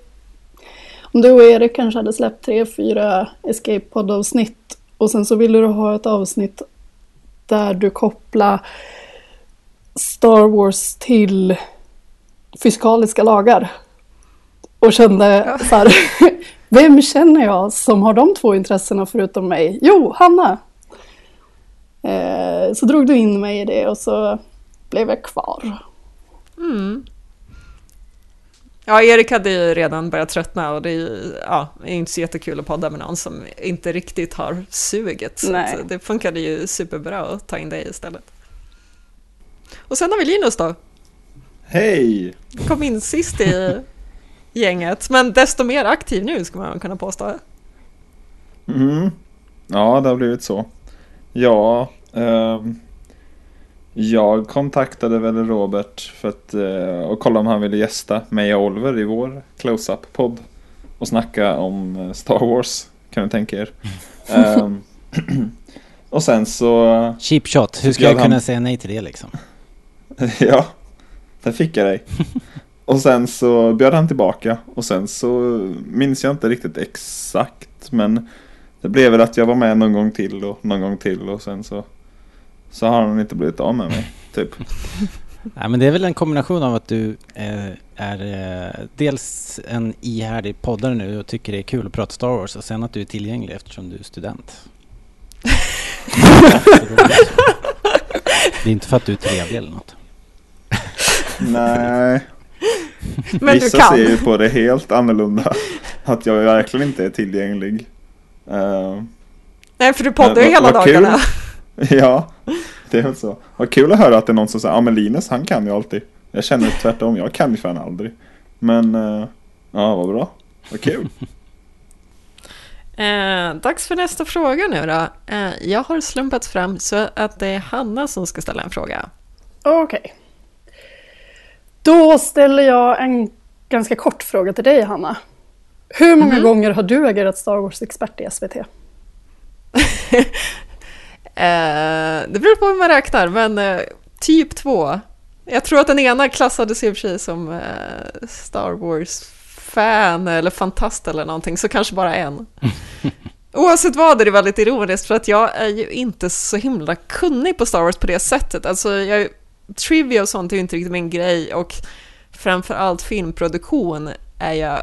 Om du och Erik kanske hade släppt tre, fyra escape Pod-avsnitt och sen så ville du ha ett avsnitt där du kopplar Star Wars till fysikaliska lagar. Och kände så här, [LAUGHS] vem känner jag som har de två intressena förutom mig? Jo, Hanna! Eh, så drog du in mig i det och så blev jag kvar. Mm. Ja, Erik hade ju redan börjat tröttna och det är ju ja, det är inte så jättekul att podda med någon som inte riktigt har suget. Så Nej. det funkade ju superbra att ta in dig istället. Och sen har vi Linus då, Hej! kom in sist i gänget, men desto mer aktiv nu ska man kunna påstå. Mm. Ja, det har blivit så. Ja, ehm, jag kontaktade väl Robert för att eh, och kolla om han ville gästa mig och Oliver i vår close-up-podd och snacka om eh, Star Wars, kan du tänka er. [LAUGHS] Ehm, och sen så, Cheap shot, hur ska jag kunna han- säga nej till det liksom? [LAUGHS] ja, där fick jag dig. [LAUGHS] Och sen så bjöd han tillbaka och sen så minns jag inte riktigt exakt men det blev väl att jag var med någon gång till och någon gång till och sen så så har han inte blivit av med mig [LAUGHS] typ. Nej, men det är väl en kombination av att du eh, är eh, dels en ihärdig poddare nu och tycker det är kul att prata Star Wars och sen att du är tillgänglig eftersom du är student. [LAUGHS] det är inte för att du är trevlig eller något. Nej, [LAUGHS] Men vissa du kan. ser ju på det helt annorlunda. Att jag verkligen inte är tillgänglig. Eh, Nej, för du poddar ju hela vad kul. dagarna. [LAUGHS] ja, det är väl så. Vad kul att höra att det är någon som säger ja men Linus han kan ju alltid. Jag känner tvärtom, jag kan ju fan aldrig. Men eh, ja, vad bra. Vad kul. [LAUGHS] Eh, dags för nästa fråga nu då. Eh, jag har slumpat fram så att det är Hanna som ska ställa en fråga. Okej. Då ställer jag en ganska kort fråga till dig, Hanna. Hur många gånger har du agerat Star Wars-expert i SVT? [LAUGHS] Eh, det beror på hur man räknar, men eh, typ två. Jag tror att den ena klassades i och för sig som eh, Star Wars-fan eller fantast eller någonting, så kanske bara en. [LAUGHS] Oavsett vad är det väldigt ironiskt för att jag är ju inte så himla kunnig på Star Wars på det sättet. Alltså, jag, trivia och sånt är ju inte riktigt min grej och framförallt filmproduktion är jag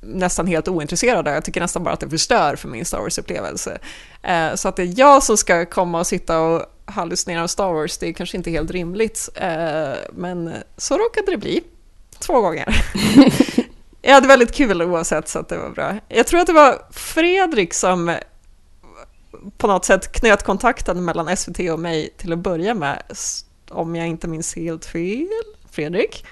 nästan helt ointresserad av. Jag tycker nästan bara att det förstör för min Star Wars-upplevelse. Eh, så att det är jag som ska komma och sitta och hallucinera om Star Wars, det är kanske inte helt rimligt. Eh, men så råkade det bli. Två gånger. [LAUGHS] jag hade väldigt kul oavsett, så att det var bra. Jag tror att det var Fredrik som på något sätt knöt kontakten mellan SVT och mig till att börja med, om jag inte minns helt fel. Fredrik?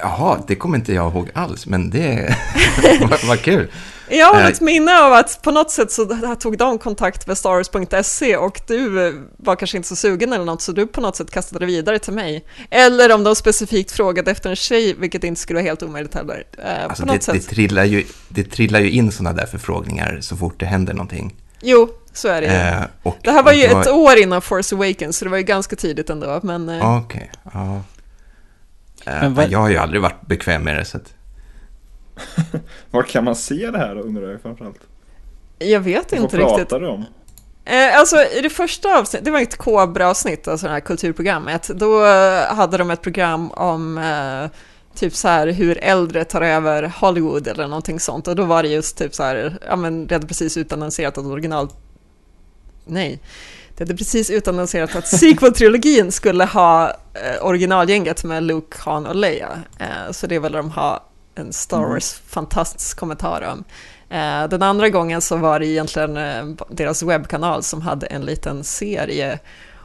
Jaha, det kommer inte jag ihåg alls, men det [LAUGHS] vad, vad kul. Jag har Eh. ett minne av att på något sätt så tog de kontakt med Stars.se och du var kanske inte så sugen eller något så du på något sätt kastade det vidare till mig. Eller om de specifikt frågade efter en tjej, vilket inte skulle vara helt omöjligt heller. Eh, Alltså, på något det, det, sätt. trillar ju, det trillar ju in sådana där förfrågningar så fort det händer någonting. Jo, så är det ju. Eh, och, Det här var ju ett år innan Force Awakens, så det var ju ganska tidigt ändå. Men eh, Okej, ja. Eh, Men vad- Jag har ju aldrig varit bekväm med det, så att... [LAUGHS] Var kan man se det här då, undrar jag framförallt? jag vet Vad inte riktigt. pratar du om? Eh, alltså i det första avsnittet, det var ett Kobra-avsnitt, alltså det här kulturprogrammet, då eh, hade de ett program om eh, typ så här hur äldre tar över Hollywood eller någonting sånt och då var det just typ så här, ja men det hade precis utannonserat att original... Nej. Det hade precis utannonserat att sequel-trilogin skulle ha eh, originalgänget med Luke, Han och Leia. Eh, så det vill de ha en Star Wars fantastisk kommentar om. Eh, den andra gången så var det egentligen eh, deras webbkanal som hade en liten serie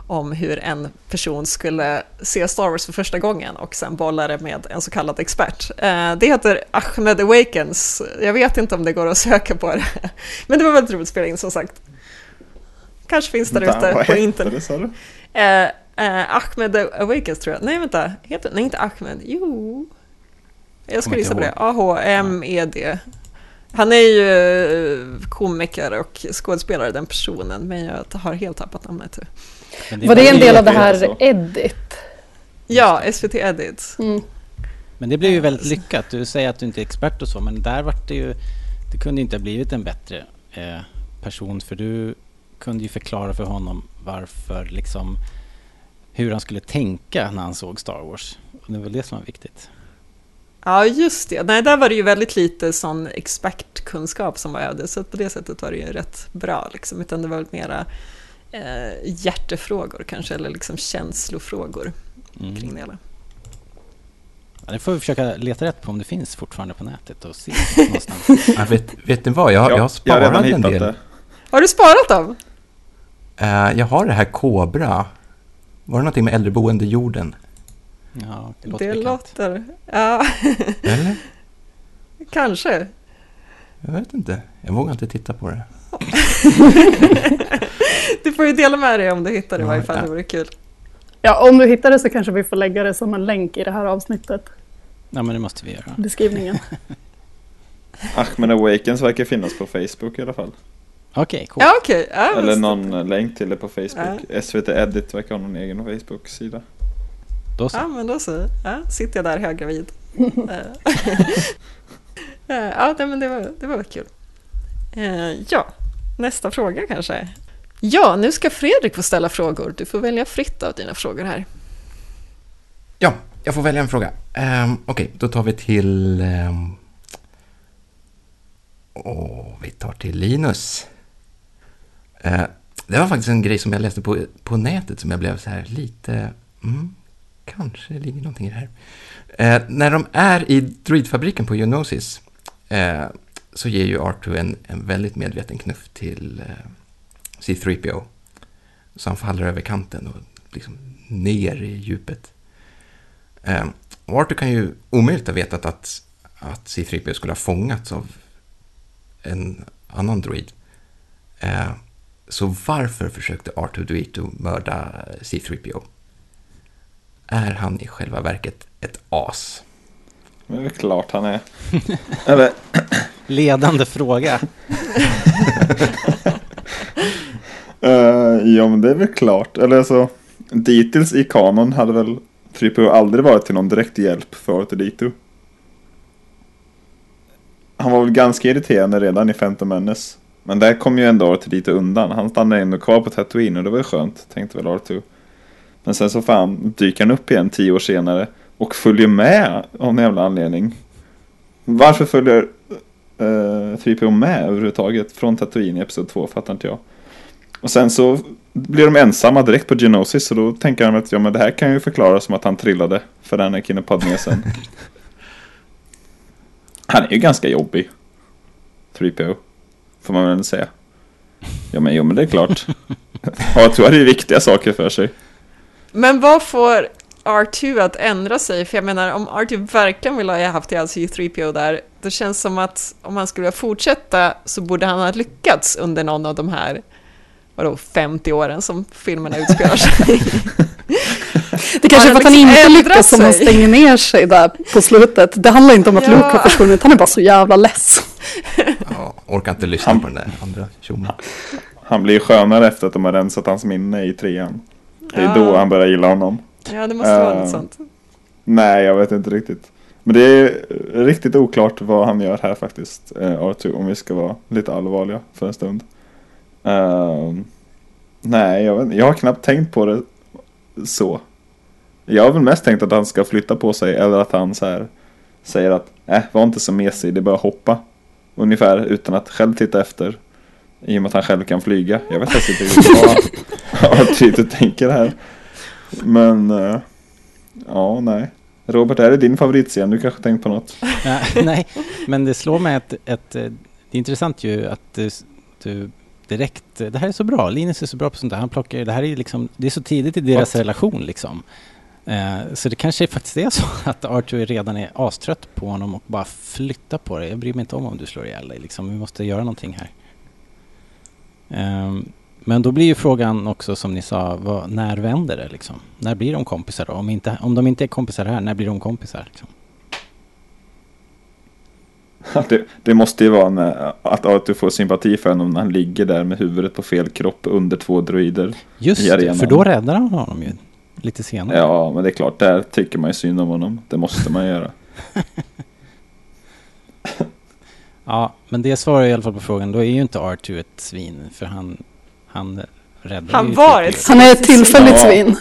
om hur en person skulle se Star Wars för första gången och sen bolla det med en så kallad expert. Eh, det heter Ahmed Awakens. Jag vet inte om det går att söka på det. [LAUGHS] Men det var väldigt roligt att spela in som sagt. Kanske finns där ute på internet. det? Eh, eh, Ahmed Awakens tror jag. Nej, vänta. Heter Nej, inte Ahmed. Jo. Jag skulle gissa på det. A-H-M-E-D. Han är ju eh, komiker och skådespelare, den personen, men jag har helt tappat namnet. Men Var det en det del av det heter här så. Edit? Ja, SVT Edit. Mm. Men det blev ju väldigt lyckat. Du säger att du inte är expert och så, men där vart det ju... Det kunde inte ha blivit en bättre eh, person för du kunde ju förklara för honom varför liksom... Hur han skulle tänka när han såg Star Wars. Och det var det som var viktigt. Ja, just det. Nej, där var det ju väldigt lite sån expertkunskap som var öde, så på det sättet var det ju rätt bra, liksom. utan det var väl mera eh, hjärtefrågor kanske, eller liksom känslofrågor Mm. kring det hela. Ja, det får vi försöka leta rätt på om det finns fortfarande på nätet och se [LAUGHS] någonstans. Ja, vet, vet ni vad? Jag, jag har jag har sparat redan en del. det. Har du sparat dem? Eh, jag har det här Kobra. Var det någonting med äldreboende jorden? Ja, det låter Det bekant. låter... Ja, [LAUGHS] Eller? kanske. Jag vet inte. Jag vågar inte titta på det. [LAUGHS] Du får ju dela med dig om du hittar det i Ja, varje fall, det vore kul. Ja, om du hittar det så kanske vi får lägga det som en länk i det här avsnittet. Ja, men det måste vi göra. Beskrivningen. [LAUGHS] Ahmed Awakens verkar finnas på Facebook i alla fall. Okej. Ja, okej. Ja, Eller någon länk till det på Facebook. SVT Edit verkar ha någon egen Facebook-sida. Då så. Ja, men då så. Ja, sitter jag där höggravid. [LAUGHS] Eh, [LAUGHS] eh, ja, nej, men det var, det var kul. Eh, Ja, nästa fråga kanske. Ja, nu ska Fredrik få ställa frågor. Du får välja fritt av dina frågor här. Ja, jag får välja en fråga. Um, Okej, då tar vi till... Um, åh, vi tar till Linus. Eh, det var faktiskt en grej som jag läste på, på nätet som jag blev så här lite... Mm, kanske ligger någonting i det här. Eh, när de är i droidfabriken på Geonosis eh, så ger ju R2 en, en väldigt medveten knuff till eh, C3PO. Så han faller över kanten och liksom ner i djupet. Eh, och Arthur kan ju omöjligt ha vetat att, att C3PO skulle ha fångats av en annan droid. Eh, så varför försökte R2D2 mörda C3PO? Är han i själva verket ett as? Det är väl klart han är. [LAUGHS] Eller, Ledande fråga. [LAUGHS] eh, ja men det är väl klart. Eller alltså, dittills i kanon hade väl 3PO aldrig varit till någon direkt hjälp för Dito. Han var väl ganska irriterande redan i Phantom Menace. Men där kom ju ändå Dito undan. Han stannade ändå kvar på Tatooine och det var ju skönt, tänkte väl R2. Men sen så fan dyker han upp igen tio år senare och följer med av någon jävla anledning. Varför följer uh, 3PO med överhuvudtaget från Tatooine i Episod 2 fattar inte jag. Och sen så blir de ensamma direkt på Genosis och då tänker han att ja men det här kan ju förklara som att han trillade för Anakin och Padmé sen. Han är ju ganska jobbig. 3PO. Får man väl säga. Ja men, jo, men det är klart. [LAUGHS] Ja, jag tror att det är viktiga saker för sig. Men vad får R2 att ändra sig? För jag menar, om R2 verkligen vill ha haft ihjäl C3PO där, det känns som att om han skulle fortsätta så borde han ha lyckats under någon av de här vadå, 50 åren som filmerna utspelar sig. [LAUGHS] Det kanske är för att han han liksom inte ändrat lyckas om han sig? stänger ner sig där på slutet. Det handlar inte om att Ja. Luke har försvunnit, han är bara så jävla less. [LAUGHS] Orkar inte lyssna på den där andra tjommen. Han blir skönare efter att de har rensat hans minne i trean. Det är Ja. då han börjar gilla honom. ja, det måste vara Eh, något sånt. Nej, jag vet inte riktigt. Men det är riktigt oklart vad han gör här faktiskt, eh, R2, om vi ska vara lite allvarliga för en stund. Ehm, nej, jag, vet, jag har knappt tänkt på det så. Jag har väl mest tänkt att han ska flytta på sig eller att han så här säger att äh, var inte så mesig, det är bara att hoppa. Ungefär utan att själv titta efter. I och med att han själv kan flyga. Jag vet faktiskt inte riktigt vad [LAUGHS] R2 tänker här. Men, eh, ja, nej. Robert, är det din favoritscen? Du kanske tänkt på något? [LAUGHS] Ja, nej, men det slår mig att, att eh, det är intressant ju att du, du direkt, det här är så bra, Linus är så bra på sånt där, han plockar, det här är liksom, det är så tidigt i deras What? relation liksom. Eh, så det kanske faktiskt är så [LAUGHS] att Arthur redan är astrött på honom och bara flyttar på det. Jag bryr mig inte om om du slår ihjäl dig liksom, vi måste göra någonting här. Ehm, men då blir ju frågan också som ni sa, vad, när vänder det liksom? När blir de kompisar då? Om, inte, om de inte är kompisar här, när blir de kompisar? Liksom? [LAUGHS] Det, det måste ju vara när, att Arthur får sympati för honom när han ligger där med huvudet på fel kropp under två droider. Just i arenan. för då räddar han honom ju lite senare. Ja, men det är klart, där tycker man ju synd om honom. Det måste man göra. [LAUGHS] Ja, men det svarar i alla fall på frågan. Då är ju inte R2 ett svin, för han, han räddar Han ju var C3PO. ett Han är ett tillfälligt Ja. svin.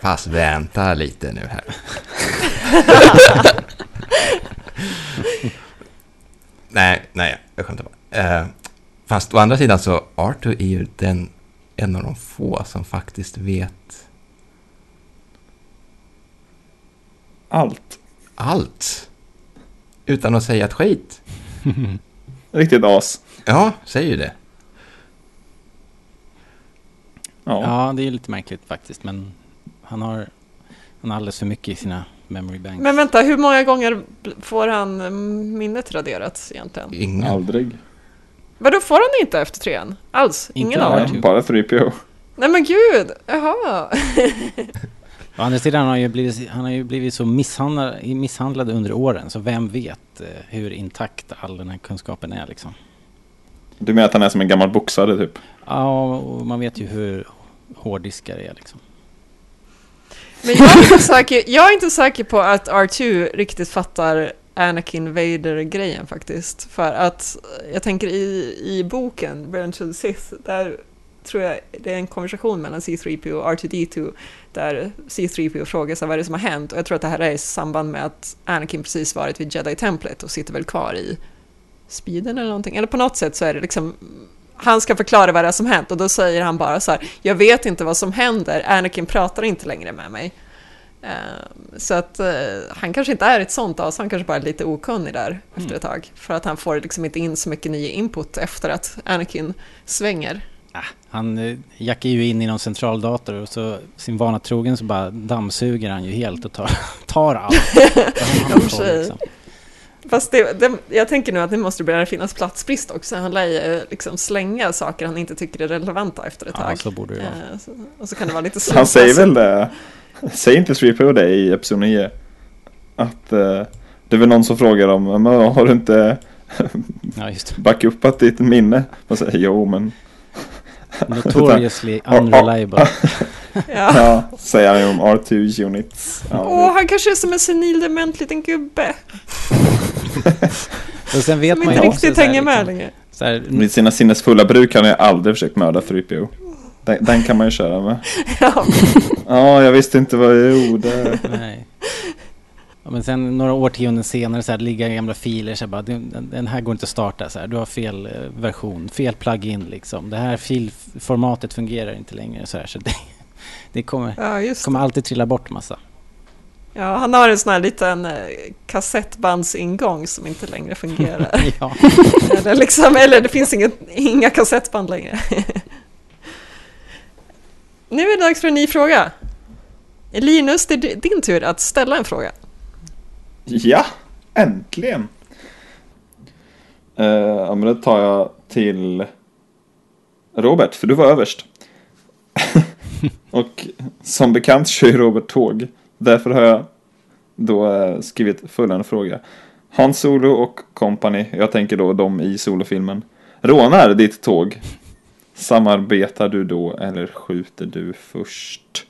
Fast vänta lite nu här. [LAUGHS] nej, nej, jag skämtar bara. Eh, fast å andra sidan så, Arthur är ju den, en av de få som faktiskt vet Allt. allt. Utan att säga ett skit. [LAUGHS] Riktigt as. Ja, säger ju det. Ja. Ja, det är ju lite märkligt faktiskt, men han har, han har alldeles för mycket i sina memory banks. Men vänta, hur många gånger får han minnet raderat egentligen? Ingen. Aldrig. Vadå, får han inte efter trean? Alls? Inte Ingen av dem? Nej, bara 3PO. Nej men gud, jaha. [LAUGHS] Å andra sidan har han ju blivit, han har ju blivit så misshandlad, misshandlad under åren, så vem vet eh, hur intakt all den här kunskapen är liksom. Du menar att han är som en gammal boxare typ? Ja, och man vet ju hur hårddiskar är liksom. Men jag är, inte säker, jag är inte säker på att R2 riktigt fattar Anakin Vader-grejen faktiskt. För att jag tänker i, i boken, Revenge of the Sith, där tror jag det är en konversation mellan C3PO och R2D2 där C3PO frågar sig vad är det som har hänt och jag tror att det här är i samband med att Anakin precis varit vid Jedi-templet och sitter väl kvar i speeden eller någonting. Eller på något sätt så är det liksom han ska förklara vad det är som hänt och då säger han bara så här jag vet inte vad som händer, Anakin pratar inte längre med mig. Eh, Så att eh, han kanske inte är ett sånt as, han kanske bara är lite okunnig där efter ett tag. För att han får liksom inte in så mycket ny input efter att Anakin svänger. Ah, han eh, jackar ju in i någon centraldator och så sin vana trogen så bara dammsuger han ju helt och tar, [LAUGHS] tar allt. [LAUGHS] Koll, liksom. Fast det, det, jag tänker nu att det måste börja finnas platsbrist också. Han lär ju eh, liksom slänga saker han inte tycker är relevanta efter ett Ja, tag. så borde det vara. Eh, så, och så kan det vara lite Han säger väl det? Säger inte 3PO det i Episod 9? Att eh, det är väl någon som frågar om, har du inte Ja, [LAUGHS] backupat ditt minne? Man säger jo men Notoriously [LAUGHS] unreliable. Ja. ja, säger han ju om R2 units. Ja, Åh, han kanske är som en senil dement liten gubbe. [LAUGHS] Och sen vet Som man inte riktigt hänger med liksom, längre. så här, Med sina sinnesfulla bruk har ju aldrig försökt mörda 3PO. Den, den kan man ju köra med. [LAUGHS] Ja, Ja, jag visste inte vad jag gjorde. Nej. Ja, men sen några årtionden senare så här, ligga i gamla filer så här, bara, den, den här går inte att starta så här. Du har fel eh, version, fel plugin liksom. Det här filformatet fungerar inte längre så här. Så [LAUGHS] det, det kommer, ja, det. kommer alltid trilla bort massa. Ja, han har en sån här liten eh, kassettbandsingång som inte längre fungerar. [LAUGHS] [LAUGHS] eller, liksom, eller det finns inget, inga kassettband längre. nu är det dags för en ny fråga. Linus, det är din tur att ställa en fråga. Ja, äntligen! Uh, ja, men då tar jag till Robert, för du var överst. [LAUGHS] och som bekant kör ju Robert tåg. Därför har jag då uh, skrivit följande fråga. Han Solo och company, jag tänker då de i solofilmen, rånar ditt tåg. Samarbetar du då eller skjuter du först?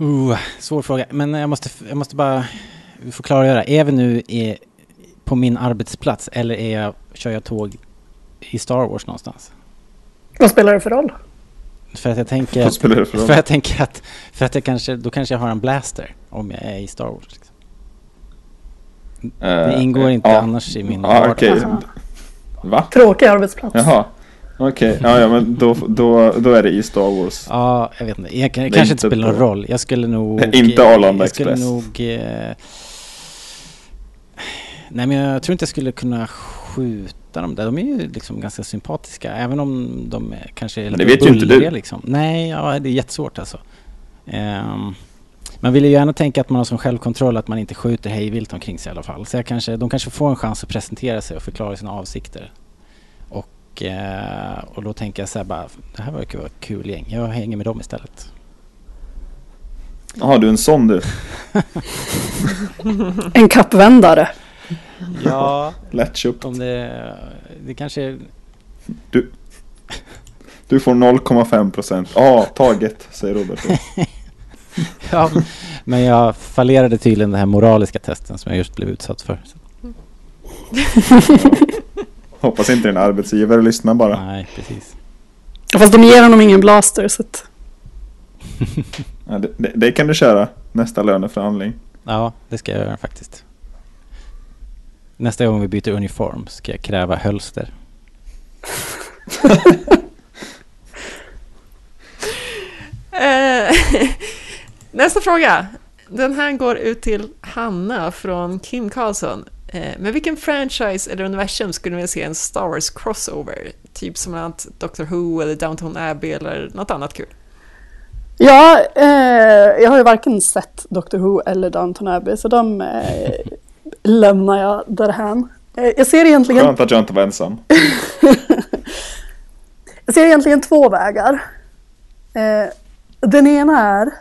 Uh, svår fråga, men jag måste, jag måste bara få klargöra. Är vi nu i, på min arbetsplats eller är jag, kör jag tåg i Star Wars någonstans? Vad spelar det för roll? För att jag tänker... Vad spelar det för roll? För jag tänker att, för att jag kanske, då kanske jag har en blaster om jag är i Star Wars. Liksom. Det Uh, ingår inte ja. annars i min vardag. okej. Va? Tråkig arbetsplats. Jaha. Okej, ja, ja men då, då, då är det i Star Wars. Ja, jag vet inte. Jag, kanske inte spelar någon roll. Jag skulle nog... Inte eh, Arlanda Jag skulle Express. nog... Eh, nej, men jag tror inte jag skulle kunna skjuta dem där. De är ju liksom ganska sympatiska. Även om de är kanske är Men det lite vet ju inte du. Liksom. Nej, ja, det är jättesvårt alltså. Ehm, man vill ju gärna tänka att man har som självkontroll att man inte skjuter hejvilt omkring sig i alla fall. Så jag kanske, de kanske får en chans att presentera sig och förklara sina avsikter. Och, eh, och då tänker jag så här bara, det här verkar vara ett kul gäng. Jag hänger med dem istället. Jaha, du är en sån du. [LAUGHS] [LAUGHS] En kappvändare. [LAUGHS] Ja, Lättköpt. om det, det kanske är... Du, du får 0,5 procent. Ja, taget, säger Robert. [LAUGHS] Ja, men jag fallerade tydligen den här moraliska testen som jag just blev utsatt för. [LAUGHS] Hoppas inte din arbetsgivare lyssnar bara. nej, precis. Fast de ger honom ingen blaster så att... Ja, det, det, det kan du köra nästa löneförhandling. Ja, det ska jag göra faktiskt. Nästa gång vi byter uniform ska jag kräva hölster. Eh, [LAUGHS] Nästa fråga. Den här går ut till Hanna från Kim Karlsson. Eh, Med vilken franchise eller universum skulle ni vilja se en Star Wars crossover? Typ som annat Doctor Who eller Downton Abbey eller något annat kul. Ja, eh, jag har ju varken sett Doctor Who eller Downton Abbey så de eh, lämnar jag därhän. Eh, jag ser egentligen Skönt att jag inte var ensam. [LAUGHS] Jag ser egentligen två vägar. Eh, den ena är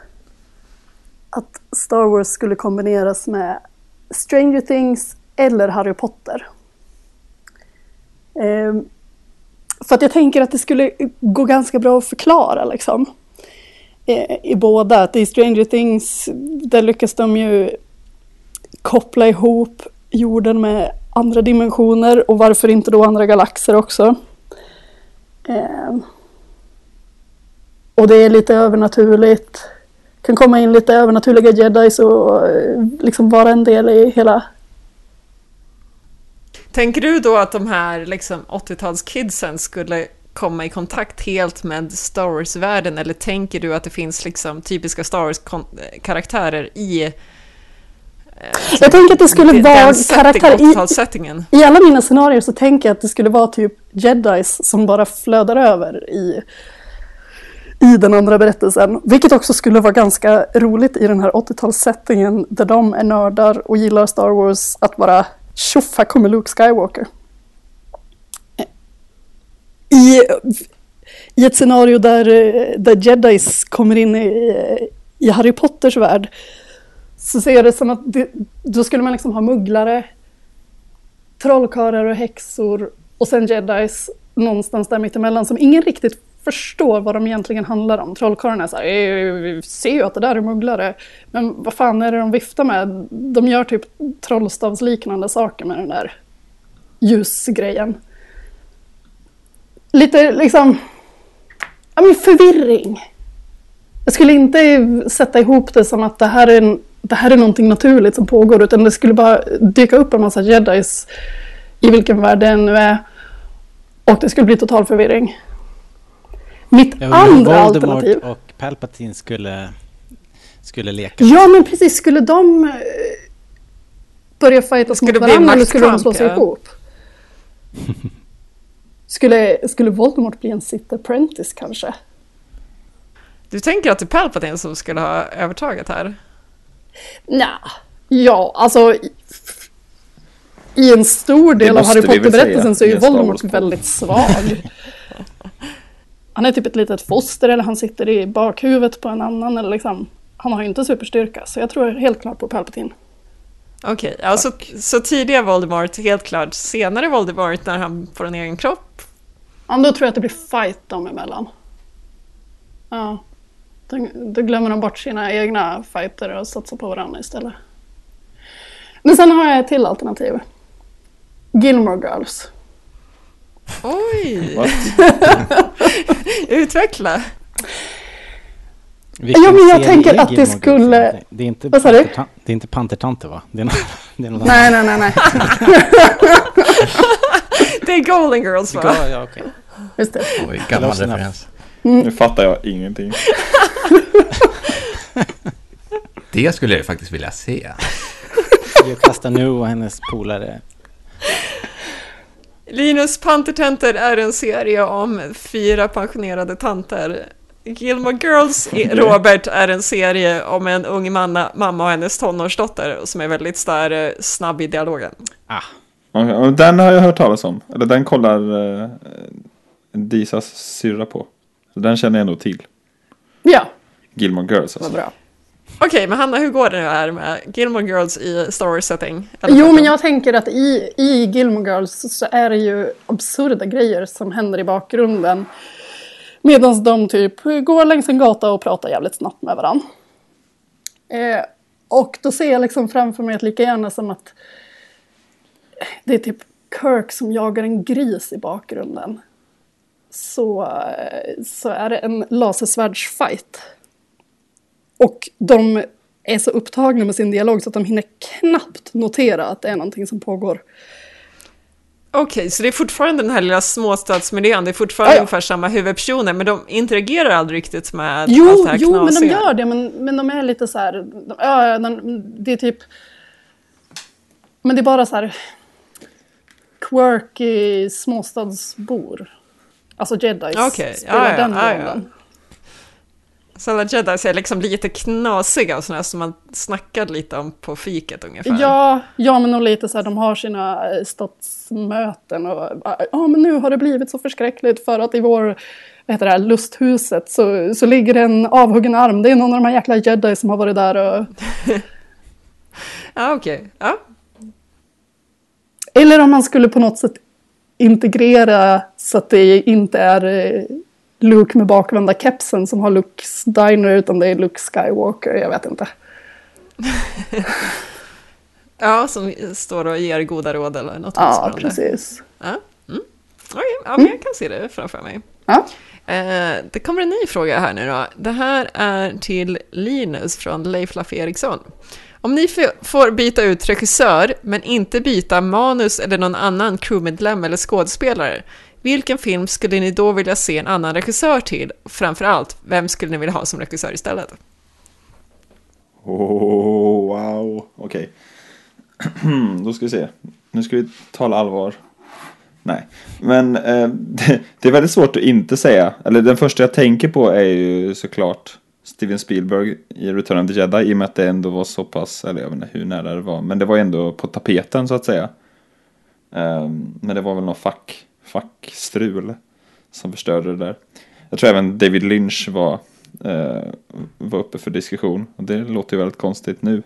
att Star Wars skulle kombineras med Stranger Things eller Harry Potter. Eh, för att jag tänker att det skulle gå ganska bra att förklara liksom. I båda, att i Stranger Things där lyckas de ju koppla ihop jorden med andra dimensioner och varför inte då andra galaxer också. Eh, och det är lite övernaturligt. Kan komma in lite övernaturliga jedis och eh, liksom vara en del i hela... Tänker du då att de här liksom, 80-talskidsen skulle komma i kontakt helt med Star Wars-världen eller tänker du att det finns liksom typiska Star Wars-karaktärer i jag tänker att det skulle vara karaktär... I, 80-talssettingen? I alla mina scenarier så tänker jag att det skulle vara typ jedis som bara flödar över i, i den andra berättelsen. Vilket också skulle vara ganska roligt i den här 80-talssettingen där de är nördar och gillar Star Wars att bara tjoff, här kommer Luke Skywalker. I, i ett scenario där, eh, där jedis kommer in i, i Harry Potters värld så ser jag det som att det, då skulle man liksom ha mugglare, trollkarlar och häxor och sen jedis någonstans där mittemellan som ingen riktigt förstår vad de egentligen handlar om. Trollkarlarna är så här, eh, vi ser ju att det där är mugglare, men vad fan är det de viftar med? De gör typ trollstavsliknande saker med den där ljusgrejen. Lite liksom, ja men förvirring. Jag skulle inte sätta ihop det som att det här är, en, det här är någonting naturligt som pågår, utan det skulle bara dyka upp en massa jedis i vilken värld det nu är. Och det skulle bli total förvirring. Mitt om andra Voldemort alternativ. och Palpatine skulle, skulle leka. Ja, men precis. Skulle de eh, börja fightas Skulle mot varandra eller skulle de maktkamp, slå sig ja. ihop? Skulle, skulle Voldemort bli en Sith Apprentice kanske? Du tänker att det är Palpatine som skulle ha övertaget här? Nja, ja, alltså i, en stor del av Harry Potter-berättelsen så är ju Voldemort väldigt svag. [LAUGHS] Han är typ ett litet foster eller han sitter i bakhuvudet på en annan eller liksom. Han har ju inte superstyrka så jag tror helt klart på Palpatine. Okej, alltså så tidiga Voldemort, helt klart. Senare Voldemort när han får en egen kropp. Ja, då tror jag att det blir fight dem emellan. Ja. Då, då glömmer de bort sina egna fighter och satsar på varandra istället. Men sen har jag ett till alternativ. Gilmore Girls. Oj! [LAUGHS] Utveckla! Vilken Ja, men jag tänker att det skulle-? Det är inte, Vad sa du? det är inte pantertanter va? Det är något, det är något Nej, nej, nej, nej. [LAUGHS] Det är Golden Girls va? Ja, okej. Just det. Oj, gammal Close referens. Nu fattar jag ingenting. [LAUGHS] Det skulle jag faktiskt vilja se. Geo Castanu och hennes polare. Linus Pantertanter är en serie om fyra pensionerade tanter. Gilmore Girls, Robert, är en serie om en ung manna, mamma och hennes tonårsdotter som är väldigt där, eh, snabb i dialogen. Ah, Den har jag hört talas om. Eller den kollar uh, Disas syrra på. Så den känner jag nog till. Ja, Gilmore Girls vad alltså. bra. Okej, men Hanna, hur går det nu här med Gilmore Girls i Star Wars-setting? Jo, men jag tänker att i, i Gilmore Girls så är det ju absurda grejer som händer i bakgrunden. Medan de typ går längs en gata och pratar jävligt snabbt med varandra. Eh, och då ser jag liksom framför mig att lika gärna som att det är typ Kirk som jagar en gris i bakgrunden. Så, så är det en lasersvärdsfight. Och de är så upptagna med sin dialog så att de hinner knappt notera att det är någonting som pågår. Okej, så det är fortfarande den här lilla småstadsmiljön, det är fortfarande Ja, ja. ungefär samma huvudpersoner, men de interagerar aldrig riktigt med allt Jo, det här jo men de knasiga. gör det, men, men de är lite så här... De, ja, de, det är typ... Men det är bara så här... Quirky småstadsbor. Alltså jedis Okej, spelar ja, ja, den ja, ja. rollen. Så alla jedis är liksom lite knasiga och sådär som man snackade lite om på fiket ungefär. Ja, ja, men nog lite så här, de har sina eh, stadsmöten och ja, men nu har det blivit så förskräckligt för att i vår, vad heter det här, lusthuset så, så ligger det en avhuggen arm. Det är någon av de här jäkla jedi som har varit där och... [LAUGHS] Ja, okej. Ja. Eller om man skulle på något sätt integrera så att det inte är eh, Luke med bakvända kepsen som har Lukes diner utan det är Luke Skywalker, jag vet inte. [LAUGHS] ja, som står och ger goda råd eller något Ja, precis. Ja, mm. Okej, ja, men jag kan se det framför mig. Ja. Eh, det kommer en ny fråga här nu då. Det här är till Linus från Leif Laffe Eriksson. Om ni får byta ut regissör, men inte byta manus eller någon annan crewmedlem eller skådespelare, vilken film skulle ni då vilja se en annan regissör till? Framförallt, vem skulle ni vilja ha som regissör istället? Oh, wow. Okej. [CLEARS THROAT] Då ska vi se. Nu ska vi tala allvar. Nej, men eh, [LAUGHS] det, det är väldigt svårt att inte säga. Eller den första jag tänker på är ju såklart Steven Spielberg i Return of the Jedi. I och med att det ändå var så pass, eller jag vet inte hur nära det var. Men det var ändå på tapeten så att säga. Eh, men det var väl någon fack, fackstrul som förstörde det där. Jag tror även David Lynch var, eh, var uppe för diskussion. Och det låter ju väldigt konstigt nu.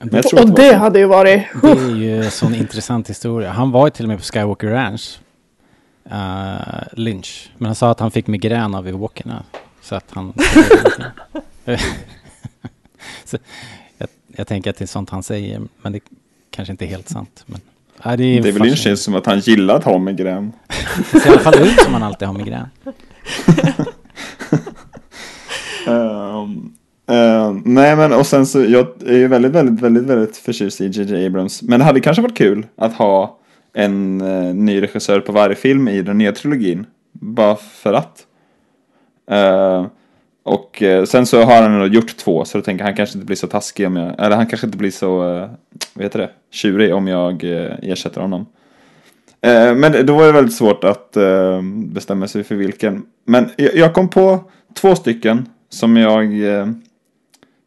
Men jag tror Och det det hade ju varit... Det är ju en sån intressant historia. Han var ju till och med på Skywalker Ranch. Uh, Lynch. Men han sa att han fick migrän av walkerna. Så att han... [LAUGHS] så jag, jag tänker att det är sånt han säger. Men det kanske inte är helt sant. Men, ja, det är David Lynch fascinerande. känns som att han gillar att ha migrän. [LAUGHS] Det ser i alla fall ut som han alltid har migrän. [LAUGHS] Ehm, ehm, nej men och sen så, jag är ju väldigt, väldigt, väldigt, väldigt förtjust i J.J. Abrams. Men det hade kanske varit kul att ha en eh, ny regissör på varje film i den nya trilogin. Bara för att. Ehm, och eh, sen så har han gjort två, så då tänker jag han kanske inte blir så taskig om jag, eller han kanske inte blir så, uh, vad heter det, tjurig om jag eh, ersätter honom. Eh, men då var det väldigt svårt att eh, bestämma sig för vilken. Men jag, jag kom på två stycken som jag eh,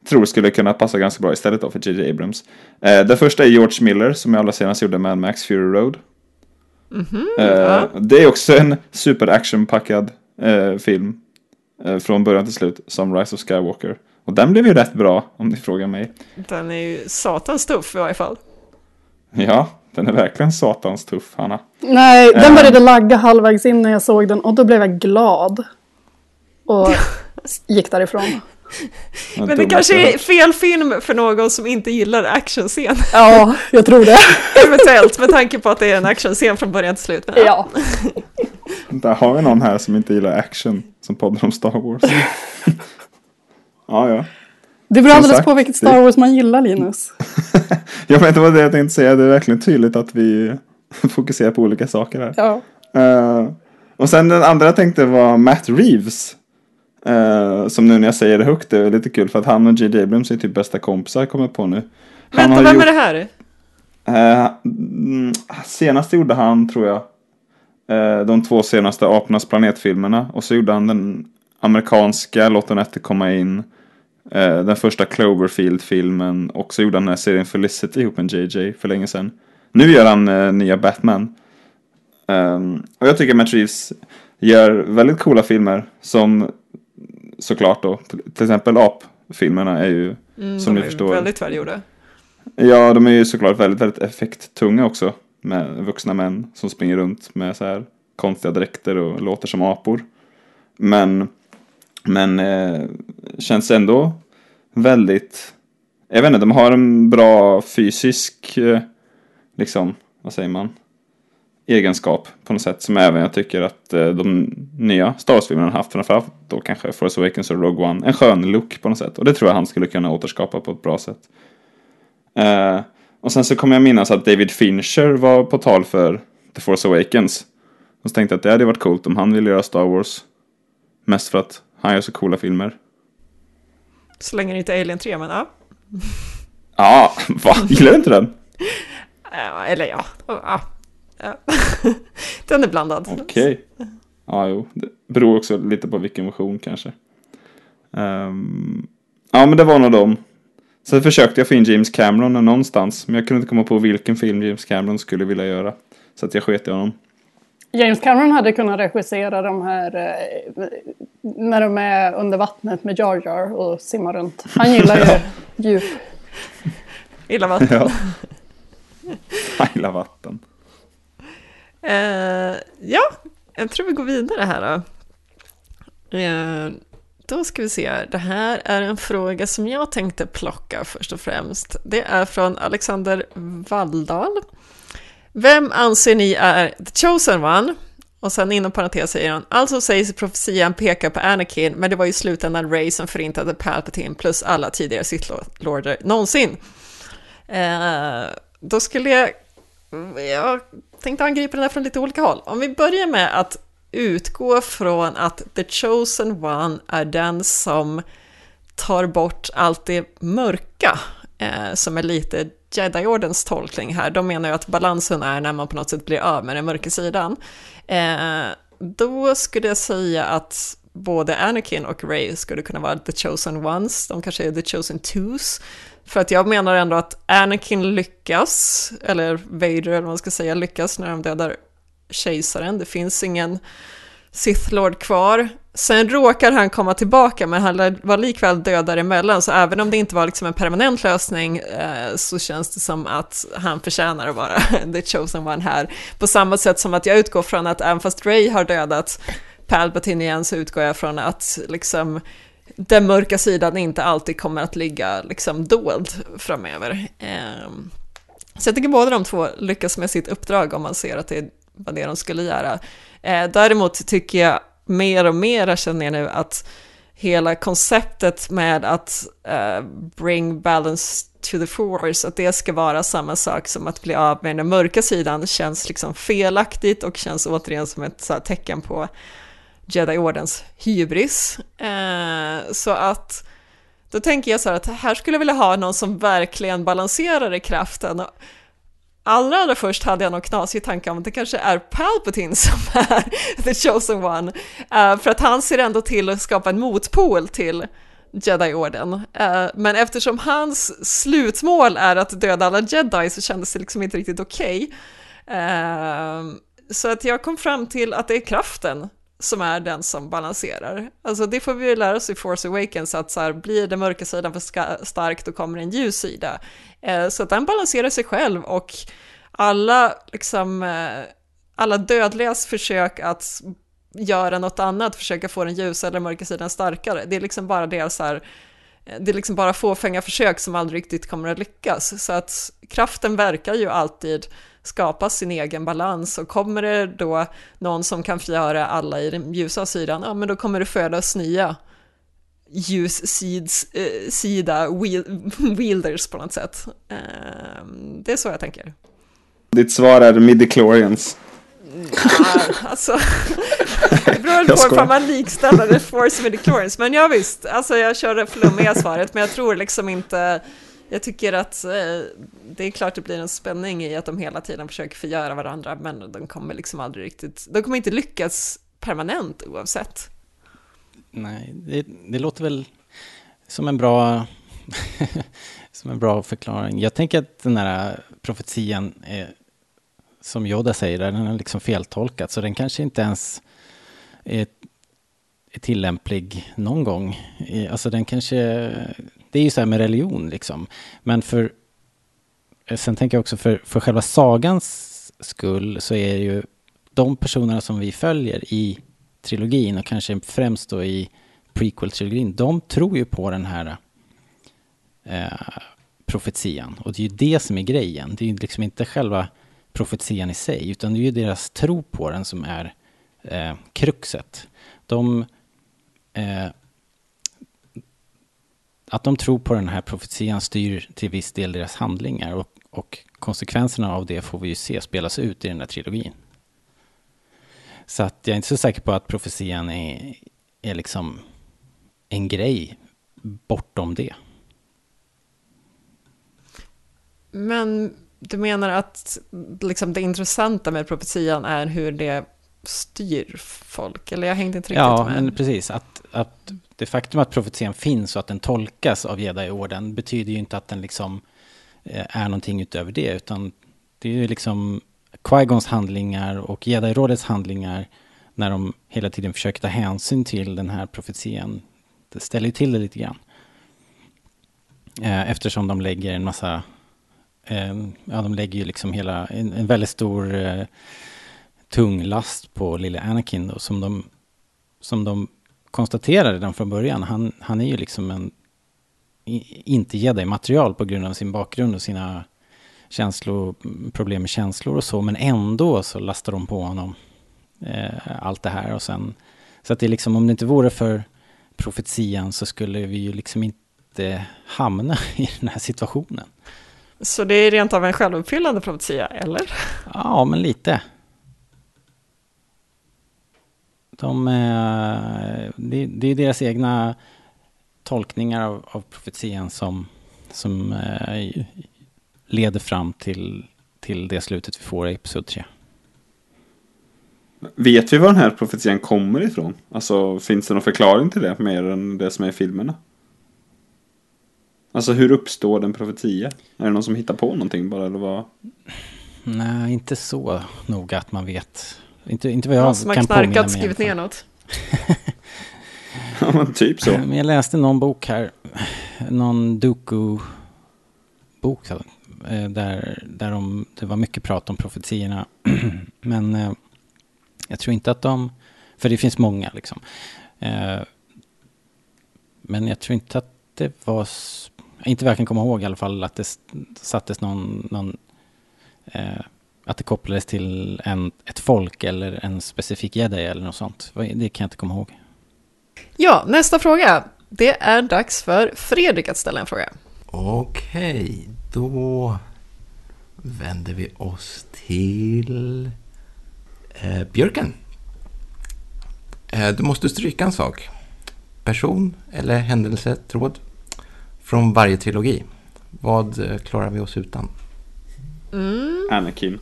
tror skulle kunna passa ganska bra istället då för J.J. Abrams. Eh, den första är George Miller som jag allra senast gjorde Mad Max Fury Road. eh, ja. Det är också en super actionpackad eh, film. Eh, från början till slut, som Rise of Skywalker. Och den blev ju rätt bra om ni frågar mig. Den är ju satans tuff i varje fall. Ja, den är verkligen satans tuff, Hanna. Nej, den Eh. började lagga halvvägs in när jag såg den och då blev jag glad. Och [LAUGHS] gick därifrån. Men det kanske är fel film för någon som inte gillar actionscen. Ja, jag tror det. [LAUGHS] Eventuellt med tanke på att det är en actionscen från början till slut. Men, Ja. [LAUGHS] Där har vi någon här som inte gillar action, som poddar om Star Wars. [LAUGHS] ja, ja. Det beror Som alldeles sagt, på vilket det- Star Wars man gillar, Linus. [LAUGHS] Jag vet inte vad det jag tänkte säga, det är verkligen tydligt att vi [LAUGHS] fokuserar på olika saker här. Ja. Eh, och sen den andra jag tänkte var Matt Reeves. Eh, som nu när jag säger det högt är lite kul för att han och J.J. Abrams är typ bästa kompisar kommer jag på nu. Han Vänta, har vem gjort- är det här? Mm, senast gjorde han, tror jag, de två senaste Apornas planetfilmerna. Och så gjorde han den amerikanska Låt den efter komma in. eh, den första Cloverfield-filmen. Och så gjorde han den här serien Felicity ihop med JJ för länge sedan. Nu gör han eh, nya Batman. Ehm, och jag tycker Matt Reeves gör väldigt coola filmer. Som såklart då, till till exempel Ap-filmerna är ju, Mm, som ni förstår. väldigt välgjorda. Ja, de är ju såklart väldigt, väldigt effekttunga också. Med vuxna män som springer runt med så här konstiga dräkter och låter som apor. Men, men eh, känns ändå väldigt, jag vet inte, de har en bra fysisk, eh, liksom, vad säger man, egenskap på något sätt som även jag tycker att eh, de nya Star Wars-filmerna har haft, framförallt då kanske Force Awakens och Rogue One, en skön look på något sätt. Och det tror jag han skulle kunna återskapa på ett bra sätt. Eh, och sen så kommer jag minnas att David Fincher var på tal för The Force Awakens. Och så tänkte jag att det hade varit coolt om han ville göra Star Wars. Mest för att han gör så coola filmer. Så länge det inte är Alien 3, men ja. [LAUGHS] Ja, va? Gillar du inte den? [LAUGHS] Ja, Eller ja. ja. ja. [LAUGHS] Den är blandad. Okej. Ja, jo. Det beror också lite på vilken version kanske. Ehm, ja, men det var nog dem. Sen försökte jag få in James Cameron någonstans. Men jag kunde inte komma på vilken film James Cameron skulle vilja göra. Så att jag sket i honom. James Cameron hade kunnat regissera de här eh, när de är under vattnet med Jar Jar och simmar runt. Han gillar ju [LAUGHS] djup. Illa vatten. Ja. Jag gillar vatten. Eh, ja, jag tror vi går vidare här då. Eh, då ska vi se här. Det här är en fråga som jag tänkte plocka först och främst. Det är från Alexander Walldal. Vem anser ni är the chosen one? Och sen inom parentes säger han, alltså sägs profetian peka på Anakin, men det var ju i slutändan Ray som förintade Palpatine plus alla tidigare Sith-lorder någonsin. Eh, då skulle jag, jag tänkte angripa den här från lite olika håll. Om vi börjar med att utgå från att the chosen one är den som tar bort allt det mörka, eh, som är lite Jedi-ordens tolkning här. De menar ju att balansen är när man på något sätt blir av med den mörka sidan. Eh, då skulle jag säga att både Anakin och Ray skulle kunna vara the chosen ones, de kanske är the chosen twos. För att jag menar ändå att Anakin lyckas, eller Vader eller vad man ska säga, lyckas när de dödar kejsaren. Det finns ingen Sith Lord kvar. Sen råkar han komma tillbaka, men han var likväl död däremellan, så även om det inte var liksom en permanent lösning eh, så känns det som att han förtjänar att vara [LAUGHS] the chosen one här. På samma sätt som att jag utgår från att även fast Ray har dödat Palpatine igen så utgår jag från att liksom den mörka sidan inte alltid kommer att ligga liksom dold framöver. Ehm, så jag tycker båda de två lyckas med sitt uppdrag om man ser att det är var det de skulle göra. Eh, däremot tycker jag mer och mer känner jag nu att hela konceptet med att eh, bring balance to the force, att det ska vara samma sak som att bli av med den mörka sidan känns liksom felaktigt och känns återigen som ett så här, tecken på Jedi-ordens hybris. Eh, så att då tänker jag så här att här skulle jag vilja ha någon som verkligen balanserar i kraften. Och allra, allra först hade jag någon knasig tanke om att det kanske är Palpatine som är [LAUGHS] the chosen one. Uh, för att han ser ändå till att skapa en motpol till Jedi-orden. Uh, eh, men eftersom hans slutmål är att döda alla Jedi så kändes det liksom inte riktigt okej. Okay. Uh, så att jag kom fram till att det är kraften som är den som balanserar. Alltså det får vi ju lära oss i Force Awakens att så här, blir den mörka sidan för stark då kommer en ljus sida. Eh, så att den balanserar sig själv och alla, liksom, eh, alla dödligas försök att göra något annat, försöka få den ljusa eller mörka sidan starkare, det är liksom bara deras här, eh, det är liksom bara fåfänga försök som aldrig riktigt kommer att lyckas. Så att kraften verkar ju alltid skapa sin egen balans och kommer det då någon som kan förgöra alla i den ljusa sidan, ja men då kommer det födas nya ljussida eh, [LAUGHS] wielders på något sätt. Eh, det är så jag tänker. Ditt svar är midichlorians. Ja, alltså, [LAUGHS] det beror på om man likställer Force midichlorians, men ja visst, alltså jag kör det flummiga svaret, men jag tror liksom inte jag tycker att eh, det är klart det blir en spänning i att de hela tiden försöker förgöra varandra, men de kommer liksom aldrig riktigt, de kommer inte lyckas permanent oavsett. Nej, det, det låter väl som en bra [LAUGHS] som en bra förklaring. Jag tänker att den här profetian är, som Yoda säger, den är liksom feltolkad, så den kanske inte ens är, är tillämplig någon gång. Alltså den kanske, det är ju så här med religion liksom. Men för, eh, sen tänker jag också för, för själva sagans skull så är det ju de personerna som vi följer i trilogin och kanske främst då i prequel-trilogin, de tror ju på den här eh, profetian. Och det är ju det som är grejen. Det är ju liksom inte själva profetian i sig, utan det är ju deras tro på den som är eh, kruxet. De, eh, att de tror på den här profetian styr till viss del deras handlingar och, och konsekvenserna av det får vi ju se spelas ut i den här trilogin. Så att jag är inte så säker på att profetian är, är liksom en grej bortom det. Men du menar att liksom det intressanta med profetian är hur det styr folk? Eller jag hängde inte riktigt ja, med. Ja, men precis. Att, att det faktum att profetian finns och att den tolkas av jedi-orden betyder ju inte att den liksom eh, är någonting utöver det, utan det är ju liksom Qui-Gons handlingar och Jedi-rådets handlingar när de hela tiden försöker ta hänsyn till den här profetian. Det ställer ju till det lite grann. Eh, eftersom de lägger en massa, eh, ja de lägger ju liksom hela, en, en väldigt stor tung last på lille Anakin då, som de, som de konstaterar redan från början. Han, han är ju liksom en, inte jedi-material på grund av sin bakgrund och sina känslor, problem med känslor och så, men ändå så lastar de på honom eh, allt det här och sen, så att det är liksom, om det inte vore för profetian så skulle vi ju liksom inte hamna [LAUGHS] i den här situationen. Så det är rent av en självuppfyllande profetia, eller? Ja, men lite. De, eh, det, det är deras egna tolkningar av, av profetian som, som eh, leder fram till, till det slutet vi får i Episod 3. Vet vi var den här profetian kommer ifrån? Alltså finns det någon förklaring till det mer än det som är i filmerna? Alltså hur uppstår den profetia? Är det någon som hittar på någonting bara eller vad? Nej, inte så noga att man vet. Inte, inte vad jag någon som kan har knarkat skrivit ner något. [LAUGHS] ja, men typ så. Men jag läste någon bok här. Någon Doku-bok. Eh, där, där de, det var mycket prat om profetiorna. [CLEARS THROAT] Men eh, jag tror inte att de, för det finns många liksom. Eh, men jag tror inte att det var, inte vad jag kan komma ihåg i alla fall, att det sattes någon, någon att det kopplades till en, ett folk eller en specifik jedi eller något sånt. Det kan jag inte komma ihåg. Ja, nästa fråga. Det är dags för Fredrik att ställa en fråga. Okej, då vänder vi oss till eh, Björken. Eh, du måste stryka en sak. Person eller händelse, tråd från varje trilogi. Vad eh, klarar vi oss utan? Mm, Anakin.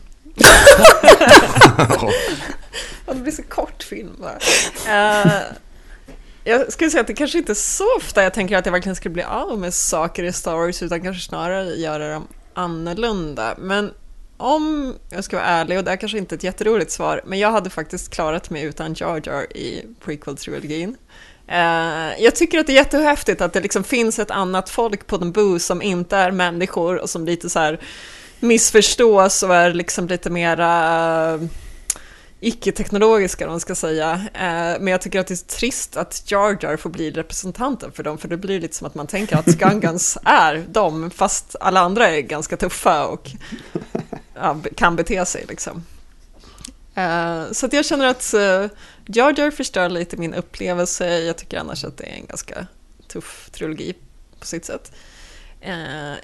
Det blir så kort film bara. Eh, jag skulle säga att det kanske inte är så ofta jag tänker att jag verkligen skulle bli av med saker i Star Wars utan kanske snarare göra dem annorlunda. Men om jag ska vara ärlig, och det är kanske inte ett jätteroligt svar, men jag hade faktiskt klarat mig utan Jar Jar i prequel-trilogin. Eh, jag tycker att det är jättehäftigt att det liksom finns ett annat folk på den Naboo som inte är människor och som lite så här missförstås och är liksom lite mera icke-teknologiska, om man ska säga. Eh, men jag tycker att det är trist att Jar Jar får bli representanten för dem, för det blir lite som att man tänker att Gungans [LAUGHS] är dem, fast alla andra är ganska tuffa och ja, kan bete sig liksom. Eh, så att jag känner att Jar Jar förstör lite min upplevelse. Jag tycker annars att det är en ganska tuff trilogi på sitt sätt.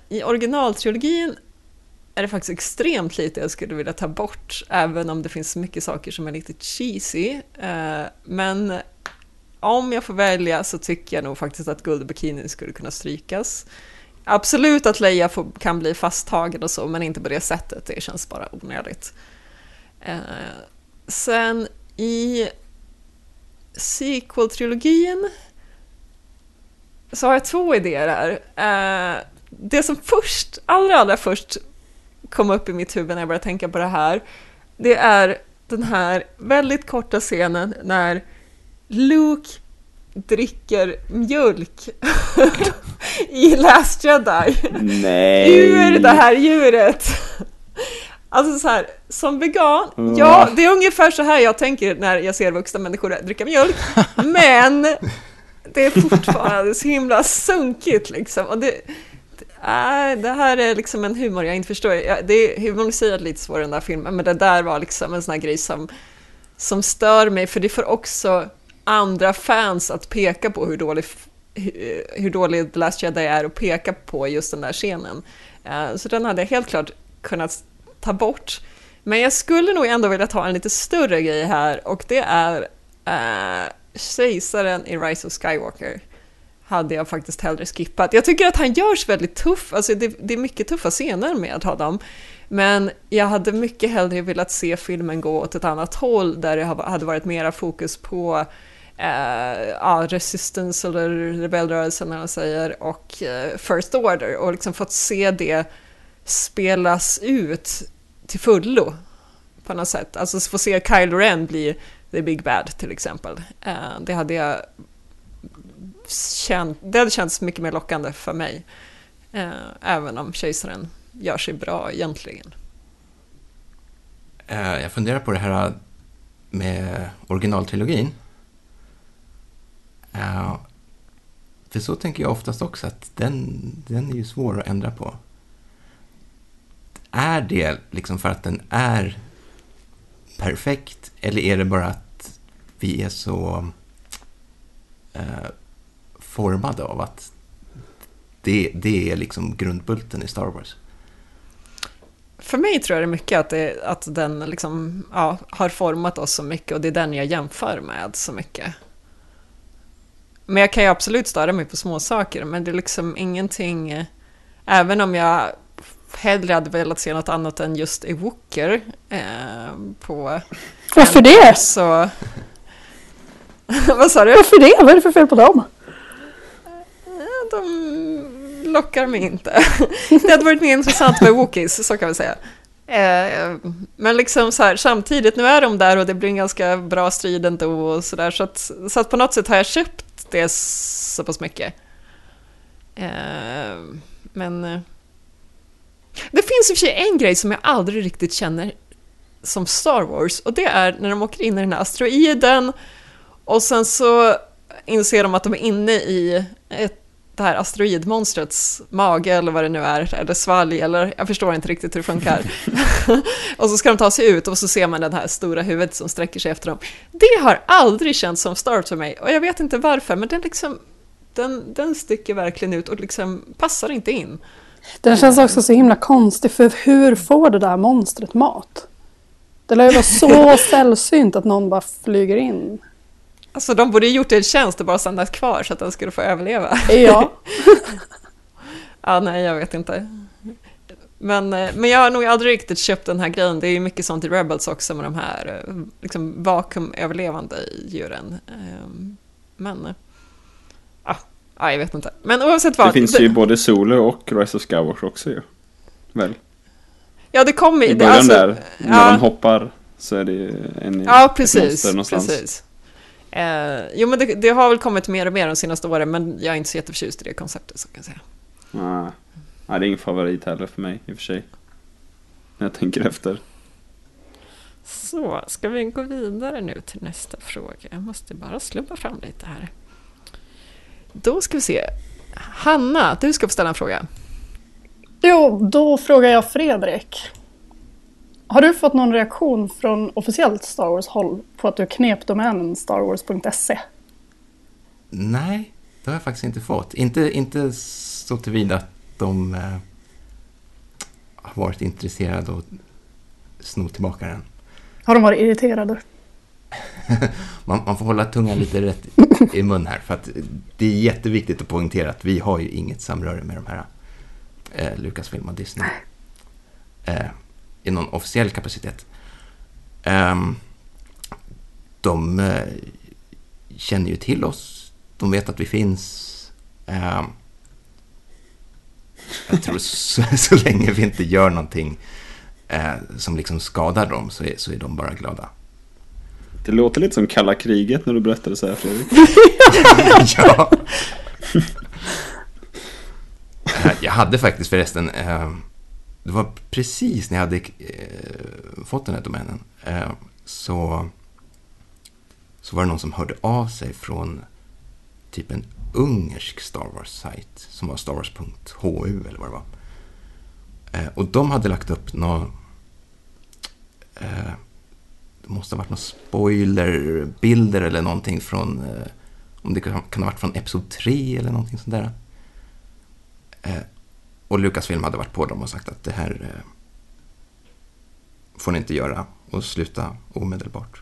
I originaltrilogin är det faktiskt extremt lite jag skulle vilja ta bort, även om det finns mycket saker som är lite cheesy. Eh, men om jag får välja så tycker jag nog faktiskt att guldbikinin skulle kunna strykas. Absolut att Leia får, kan bli fasttagen och så, men inte på det sättet. Det känns bara onödigt. Eh, sen i sequel-trilogin så har jag två idéer här. Eh, det som först, allra, allra först kom upp i mitt huvud när jag började tänka på det här, det är den här väldigt korta scenen när Luke dricker mjölk [LAUGHS] i Last Jedi. Nej! Ur det här djuret. Alltså så här, som vegan, Mm. ja det är ungefär så här jag tänker när jag ser vuxna människor dricka mjölk. [LAUGHS] Men det är fortfarande så himla sunkigt liksom. Och det, det, det här är liksom en humor jag inte förstår. Det är humoriserat lite svårare i den där filmen, men det där var liksom en sån här grej som, som stör mig, för det får också andra fans att peka på hur dålig, hur, hur dålig The Last Jedi är och peka på just den där scenen. Eh, så den hade jag helt klart kunnat ta bort. Men jag skulle nog ändå vilja ta en lite större grej här och det är eh, kejsaren i Rise of Skywalker. Hade jag faktiskt hellre skippat. Jag tycker att han görs väldigt tuff, alltså det, det är mycket tuffa scener med honom. Men jag hade mycket hellre velat se filmen gå åt ett annat håll där det hade varit mera fokus på eh, ja, resistance eller rebellrörelsen eller vad man säger och eh, First Order och liksom fått se det spelas ut till fullo på något sätt. Alltså få se Kylo Ren bli the big bad till exempel. Eh, det hade jag känt, det hade känts mycket mer lockande för mig. Eh, även om kejsaren gör sig bra egentligen. Eh, Jag funderar på det här eh, med originaltrilogin. Eh, För så tänker jag oftast också att den, den är ju svår att ändra på. Är det liksom för att den är perfekt eller är det bara att vi är så eh, formade av att det, det är liksom grundbulten i Star Wars? För mig tror jag det är mycket att, det, att den liksom, ja, har format oss så mycket och det är den jag jämför med så mycket. Men jag kan ju absolut störa mig på små saker men det är liksom ingenting, även om jag hellre hade velat se något annat än just Ewoker eh, på... Varför det? Så... [LAUGHS] Vad sa du? Varför det? Vad är det för fel på dem? De lockar mig inte. [LAUGHS] Det hade varit mer intressant med Wookiees, så kan vi säga. Eh, Men liksom så här, samtidigt, nu är de där och det blir en ganska bra strid ändå och så där, så att, så att på något sätt har jag köpt det så pass mycket. Eh, Men eh, det finns i och för sig en grej som jag aldrig riktigt känner som Star Wars och det är när de åker in i den här asteroiden och sen så inser de att de är inne i ett, det här asteroidmonstrets mage eller vad det nu är, eller svalg eller jag förstår inte riktigt hur det funkar. [LAUGHS] och så ska de ta sig ut och så ser man det här stora huvudet som sträcker sig efter dem. Det har aldrig känts som Star för mig och jag vet inte varför men den liksom den, den sticker verkligen ut och liksom passar inte in. Den känns också så himla konstig för hur får det där monstret mat? Det lär ju vara så [LAUGHS] sällsynt att någon bara flyger in. Alltså de borde ju gjort en tjänst och bara stannat kvar så att den skulle få överleva. Ja, [LAUGHS] Ja, nej, jag vet inte. Men, eh, men jag har nog aldrig riktigt köpt den här grejen. Det är ju mycket sånt i Rebels också med de här eh, liksom, vakuumöverlevande djuren. Ehm, Men... Ja, ja, jag vet inte. Men oavsett vad. Det finns ju både Solo och Rise of Skywalker också ju. Väl? Ja, det kommer I det- början alltså, där, när ja. de hoppar så är det ju en Ja, ett precis. monster någonstans. precis. Eh, jo, men det, det har väl kommit mer och mer de senaste åren, men jag är inte så jätteförtjust i det konceptet, så kan jag säga. Nej. Nej, det är ingen favorit heller för mig i och för sig. När jag tänker efter. Så, ska vi gå vidare nu till nästa fråga? Jag måste bara slumpa fram lite här. Då ska vi se. Hanna, du ska få ställa en fråga. Jo, då frågar jag Fredrik. Har du fått någon reaktion från officiellt Star Wars-håll på att du knep domänen starwars.se? Nej, det har jag faktiskt inte fått. Inte, inte så tillvida att de eh, har varit intresserade och sno tillbaka den. Har de varit irriterade? [LAUGHS] Man, man får hålla tungan lite rätt i mun här, för att det är jätteviktigt att poängtera att vi har ju inget samröre med de här eh, Lucasfilm och Disney eh, i någon officiell kapacitet. Ehm, de eh, känner ju till oss, de vet att vi finns. Ehm, jag tror [LAUGHS] så, så länge vi inte gör någonting eh, som liksom skadar dem så är, så är de bara glada. Det låter lite som kalla kriget när du berättade så här Fredrik. [LAUGHS] [LAUGHS] ja. Eh, Jag hade faktiskt förresten, eh, det var precis när jag hade eh, fått den här domänen, eh, så, så var det någon som hörde av sig från typ en ungersk Star Wars-sajt som var Star Wars.hu eller vad det var. Eh, och de hade lagt upp någon, eh, det måste ha varit någon spoilerbilder eller någonting från, eh, om det kan, kan ha varit från Episod 3 eller någonting sånt där. Eh, och Lucasfilm hade varit på dem och sagt att det här eh, får ni inte göra och sluta omedelbart.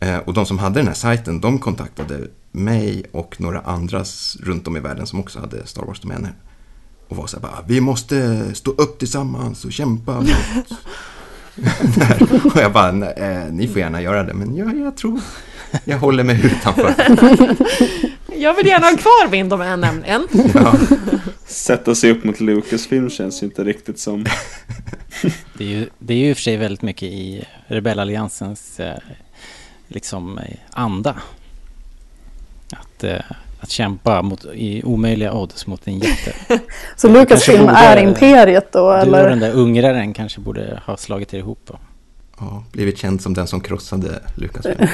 Eh, och de som hade den här sajten, de kontaktade mig och några andra runt om i världen som också hade Star Wars-domäner. Och var så här bara, vi måste stå upp tillsammans och kämpa mot. [LAUGHS] Och jag bara, "Nej, eh, ni får gärna göra det, men jag, jag tror jag håller mig utanför. [LAUGHS] Jag vill gärna ha kvar min domän nämligen. Ja. Sätta sig upp mot Lucasfilm känns ju inte riktigt som... [LAUGHS] Det är ju, det är ju i och för sig väldigt mycket i rebellalliansens eh, liksom eh, anda. Att, eh, att kämpa mot, i omöjliga odds mot en jätte. [LAUGHS] Så Lucasfilm är imperiet då, Du och eller? den där ungraren kanske borde ha slagit er ihop. Då. Ja, blivit känd som den som krossade Lucasfilm. [LAUGHS]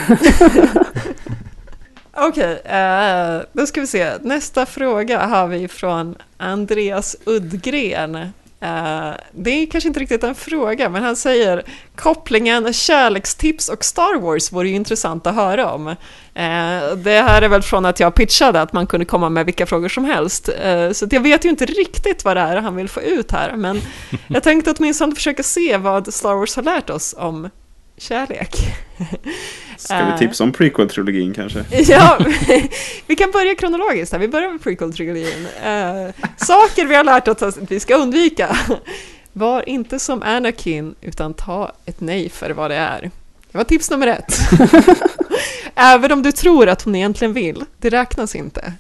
Okej, eh, då ska vi se. Nästa fråga har vi från Andreas Uddgren. Eh, det är kanske inte riktigt en fråga, men han säger kopplingen kärlekstips och Star Wars vore ju intressant att höra om. Eh, det här är väl från att jag pitchade att man kunde komma med vilka frågor som helst. Så jag vet ju inte riktigt vad det är han vill få ut här, men [LAUGHS] jag tänkte åtminstone försöka se vad Star Wars har lärt oss om kärlek. [LAUGHS] Ska vi tipsa om prequel-trilogin kanske? [LAUGHS] Ja, vi kan börja kronologiskt här. Vi börjar med prequel-trilogin. Eh, saker vi har lärt oss att vi ska undvika. Var inte som Anakin, utan ta ett nej för vad det är. Det var tips nummer ett. [LAUGHS] Även om du tror att hon egentligen vill, det räknas inte.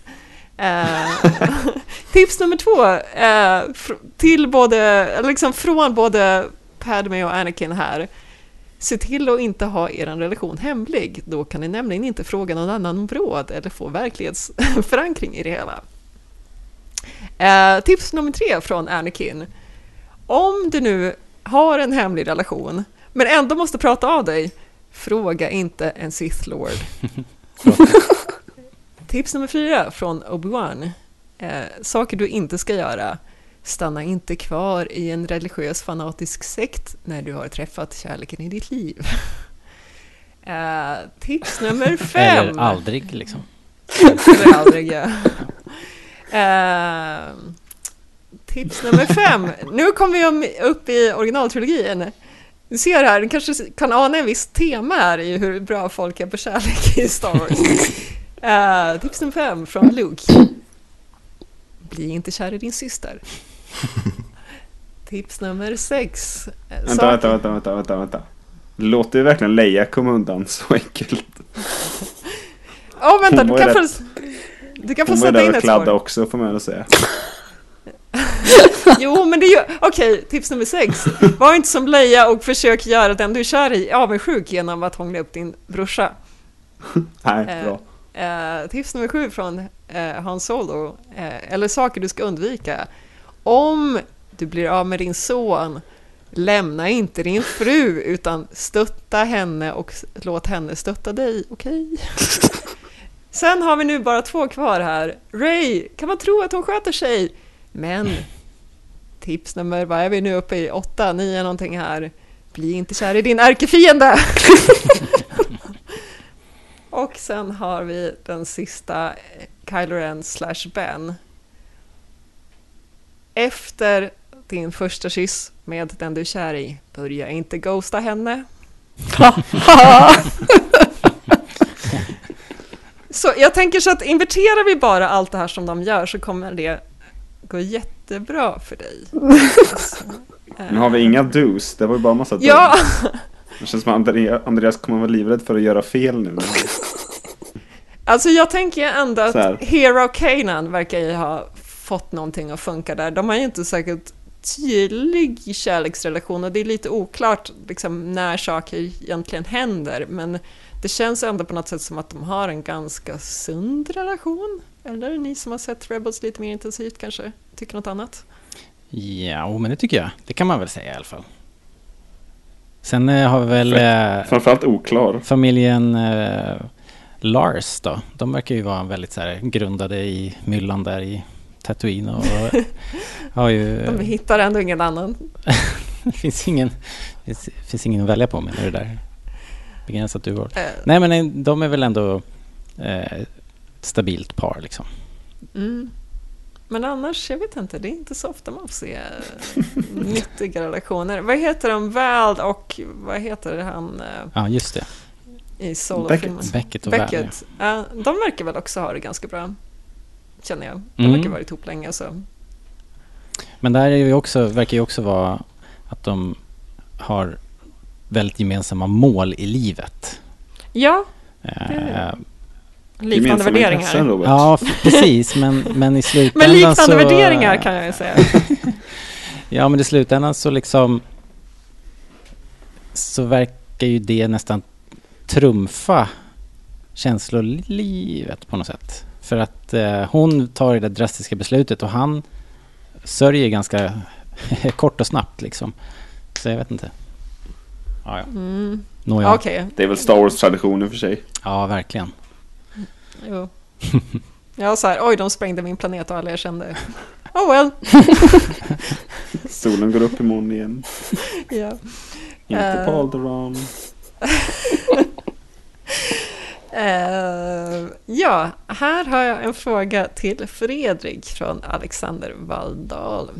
Eh, tips nummer två, eh, till både, liksom från både Padme och Anakin här. Se till att inte ha er relation hemlig. Då kan ni nämligen inte fråga någon annan om råd eller få verklighetsförankring i det hela. Eh, tips nummer tre från Anakin. Om du nu har en hemlig relation, men ändå måste prata av dig, fråga inte en Sith Lord. [LAUGHS] Tips nummer fyra från Obi-Wan. Eh, saker du inte ska göra. Stanna inte kvar i en religiös fanatisk sekt när du har träffat kärleken i ditt liv. [LAUGHS] Eh, tips nummer [LAUGHS] fem. Eller aldrig liksom. Eller aldrig, ja. Eh, tips nummer fem. Nu kommer vi upp i originaltrilogin. Du ser här, du kanske kan ana en viss tema här i hur bra folk är på kärlek i Star Wars. Eh, tips nummer fem från Luke. Bli inte kär i din syster. [LAUGHS] Tips nummer sex. Vänta, saker- vänta, vänta, vänta, vänta, vänta. Låter ju verkligen Leia komma undan så enkelt. Åh, vänta, Hon du kan, ju få, du kan få Hon var ju sätta där in och ett kladda svar. också får man väl säga. [LAUGHS] Jo, men det är ju... Okej, tips nummer sex. Var inte som Leia och försök göra den du är kär i avundsjuk genom att hångla upp din brorsa. [LAUGHS] Nej, Eh, bra. Eh, tips nummer sju från eh, Han Solo, eh, eller saker du ska undvika. Om du blir av med din son, lämna inte din fru utan stötta henne och låt henne stötta dig, okej? [LAUGHS] Sen har vi nu bara två kvar här. Ray, kan man tro att hon sköter sig? Men tips nummer, vad är vi nu uppe i? Åtta, nio någonting här. Bli inte kär i din ärkefiende! [LAUGHS] Och sen har vi den sista, eh, Kylo Ren slash Ben. Efter din första kyss med den du är kär i, börja inte ghosta henne. [LAUGHS] så jag tänker så att inverterar vi bara allt det här som de gör så kommer det gå jättebra för dig. [LAUGHS] Nu har vi inga dos, det var ju bara en massa Ja. [LAUGHS] Det känns som att Andrea- Andreas kommer vara livrädd för att göra fel nu. Alltså jag tänker ändå att. Hero Kanan verkar ju ha fått någonting att funka där. De har ju inte säkert tydlig kärleksrelation och det är lite oklart liksom, när saker egentligen händer. Men det känns ändå på något sätt som att de har en ganska sund relation. Eller ni som har sett Rebels lite mer intensivt kanske tycker något annat? Ja, men det tycker jag. Det kan man väl säga i alla fall. Sen eh, har vi väl eh, Framförallt oklar. familjen eh, Lars då. De verkar ju vara väldigt så här, grundade i myllan där i Tatooine och har ju... [LAUGHS] De hittar ändå ingen annan. [LAUGHS] Det finns ingen, det finns, ingen att välja på menar du där? Begränsat urval. Eh, Nej men eh, de är väl ändå eh, stabilt par liksom. Mm. Men annars, jag vet inte, det är inte så ofta man får se eh, [LAUGHS] nyttiga relationer. Vad heter de? Vald och vad heter han Ja just det. i solofilmen? Beckett. Beckett och. Beckett. Ja, de verkar väl också ha det ganska bra. Känner jag. De Mm. verkar ha varit ihop länge så. Men där är ju också, verkar ju också vara att de har väldigt gemensamma mål i livet. Ja, Eh, liknande Gemensamma värderingar. intressen, Robert. ja, precis. Men, men i slutändan [LAUGHS] Men liknande så... värderingar kan jag ju säga. [LAUGHS] Ja, men i slutändan så liksom... Så verkar ju det nästan trumfa känslolivet på något sätt. För att eh, hon tar det där drastiska beslutet och han sörjer ganska [LAUGHS] kort och snabbt liksom. Så jag vet inte. Ja, ja. Mm. Nåja. Okej, Det är väl Star Wars-tradition i och för sig. Ja, verkligen. jo. [LAUGHS] Ja, så här, oj, de sprängde min planet och alla jag kände. [LAUGHS] Oh well. Solen går upp imorgon igen. Ja. Inte Eh. på Alderaan. Eh, ja, här har jag en fråga till Fredrik från Alexander Valldal.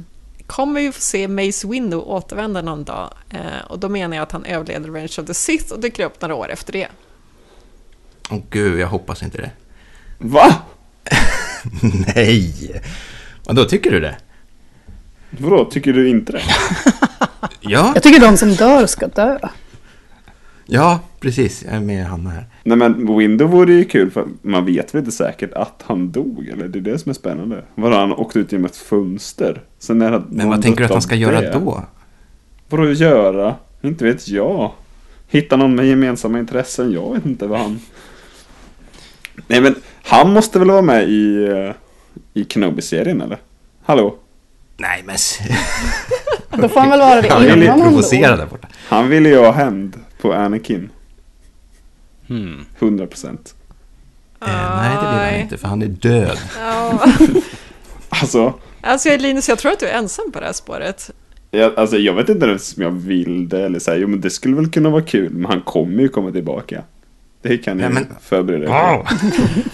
Kommer vi få se Mace Windu återvända någon dag? Eh, och då menar jag att han överleder Revenge of the Sith och dyker upp några år efter det. Åh gud, jag hoppas inte det. Va? [LAUGHS] Nej! Vadå, tycker du det? Vadå, tycker du inte det? [LAUGHS] Ja, Jag tycker de som dör ska dö. ja, precis. Jag är med Hanna här. Nej men Window vore ju kul för man vet väl inte säkert att han dog eller? Det är det som är spännande. Var han åkt ut genom ett fönster? Sen när Men vad tänker du att han ska göra då? Vadå göra? Inte vet jag. Hitta någon med gemensamma intressen? Jag vet inte vad han... Nej men han måste väl vara med i, eh, i Kenobi-serien eller? Hallå? Nej, men... [LAUGHS] Då får han väl vara det Han är innan lite han. Han ville ju ha hämnd på Anakin. Hmm. 100%. Eh, nej, det vill han inte, för han är död. Ja. [LAUGHS] Alltså, Alltså Linus, jag tror att du är ensam på det här spåret. jag, alltså jag vet inte ens om jag vill det eller säga, jo men det skulle väl kunna vara kul, men han kommer ju komma tillbaka. Det kan ni men- förbereda er. Wow.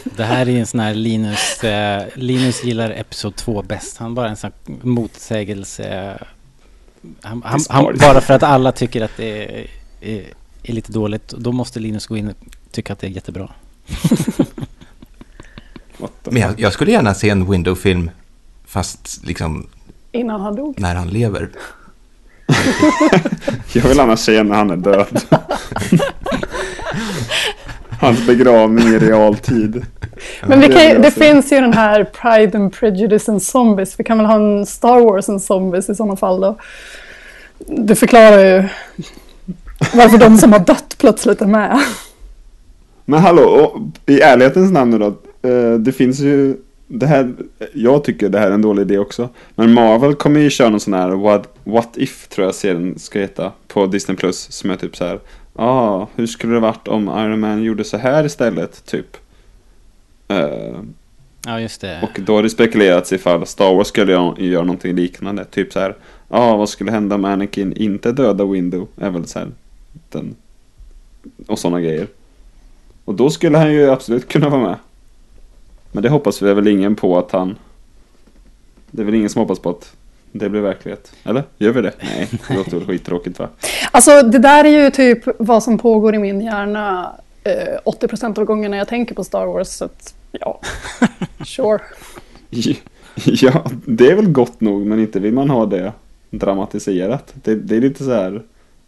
[LAUGHS] Det här är en sån här Linus, eh, Linus gillar Episod 2 bäst. Han bara en sån här motsägelse. Han, han, han, bara för att alla tycker att det är, är, är lite dåligt, då måste Linus gå in och tycka att det är jättebra. Men jag, jag skulle gärna se en Window-film, fast liksom Innan han dog. när han lever. [LAUGHS] Jag vill annars se när han är död. Hans begravning i realtid. Men vi kan, det det finns ju den här Pride and Prejudice and Zombies. Vi kan väl ha en Star Wars and Zombies i sådana fall då. Det förklarar ju varför de som har dött plötsligt är med. Men hallå, och i ärlighetens namn nu då. eh, Det finns ju det här, jag tycker det här är en dålig idé också. Men Marvel kommer ju köra någon sån här What, What If tror jag serien ska heta på Disney Plus. Som är typ så här. Ja, ah, hur skulle det varit om Iron Man gjorde så här istället? Typ. Eh, Ja, just det. och då har det spekulerats ifall Star Wars skulle göra, göra någonting liknande. Typ så här. Ja, ah, vad skulle hända om Anakin inte dödar Window? Är väl så här. Den, och sådana grejer. Och då skulle han ju absolut kunna vara med. Men det hoppas vi väl ingen på att han... Det är väl ingen som hoppas på att det blir verklighet? Eller? Gör vi det? Nej, det låter väl skittråkigt va? [LAUGHS] Alltså det där är ju typ vad som pågår i min hjärna eh, 80% av gångerna jag tänker på Star Wars. Så att, ja, [LAUGHS] sure. Ja, det är väl gott nog, men inte vill man ha det dramatiserat. Det, det är lite så här...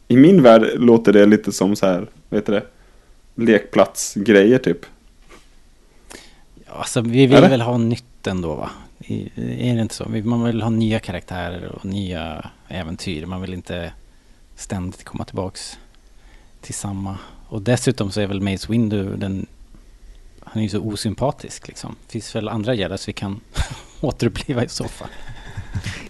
I min värld låter det lite som så här, vad heter det? Lekplatsgrejer typ. Ja, Alltså, vi vill Eller? väl ha nytt ändå va? I- Är det inte så? Man vill ha nya karaktärer och nya äventyr. Man vill inte ständigt komma tillbaks till samma. Och dessutom så är väl Mace Windu den... Han är ju så osympatisk liksom. Finns väl andra Jedis vi kan [LAUGHS] återuppliva i så fall.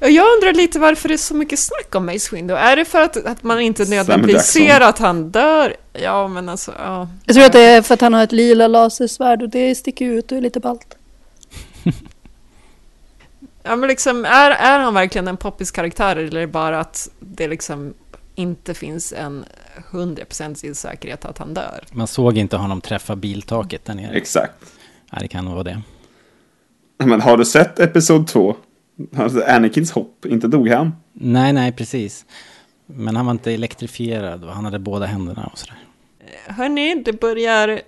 Och jag undrar lite varför det är så mycket snack om Mace Windu. Är det för att, att man inte nödvändigtvis ser att han dör? Ja, men alltså, ja. Jag tror att det är för att han har ett lila lasersvärd och det sticker ut och är lite ballt. Ja, men liksom, är, är han verkligen en poppis karaktär eller är det bara att det liksom inte finns en 100% säkerhet att han dör? Man såg inte honom träffa biltaket där nere. Exakt. Ja, det kan nog vara det. Men har du sett Episod 2? Alltså Anakins hopp, inte dog han? Nej, nej, precis. Men han var inte elektrifierad och han hade båda händerna och sådär. Hörni, det börjar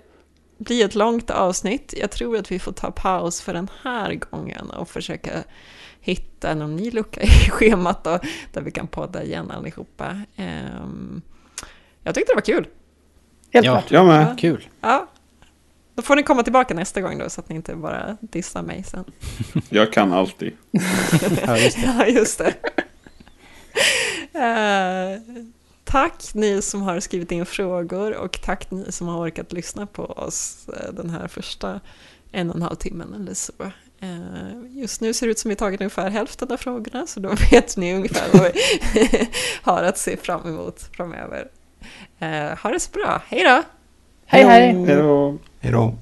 bli ett långt avsnitt. Jag tror att vi får ta paus för den här gången och försöka hitta någon ny lucka i [LAUGHS] schemat då, där vi kan podda igen allihopa. Ehm, jag tyckte det var kul. Helt Ja. klart. Jag med. Kul. Ja. Då får ni komma tillbaka nästa gång då, så att ni inte bara dissar mig sen. [LAUGHS] Jag kan alltid. [LAUGHS] Ja, just det. [LAUGHS] Ja, just det. Eh, tack ni som har skrivit in frågor och tack ni som har orkat lyssna på oss eh, den här första en och en halv timmen eller så. Eh, just nu ser det ut som vi tagit ungefär hälften av frågorna så då vet ni ungefär vad vi har att se fram emot framöver. Eh, ha det så bra, hej då! Hej hej! Hej då!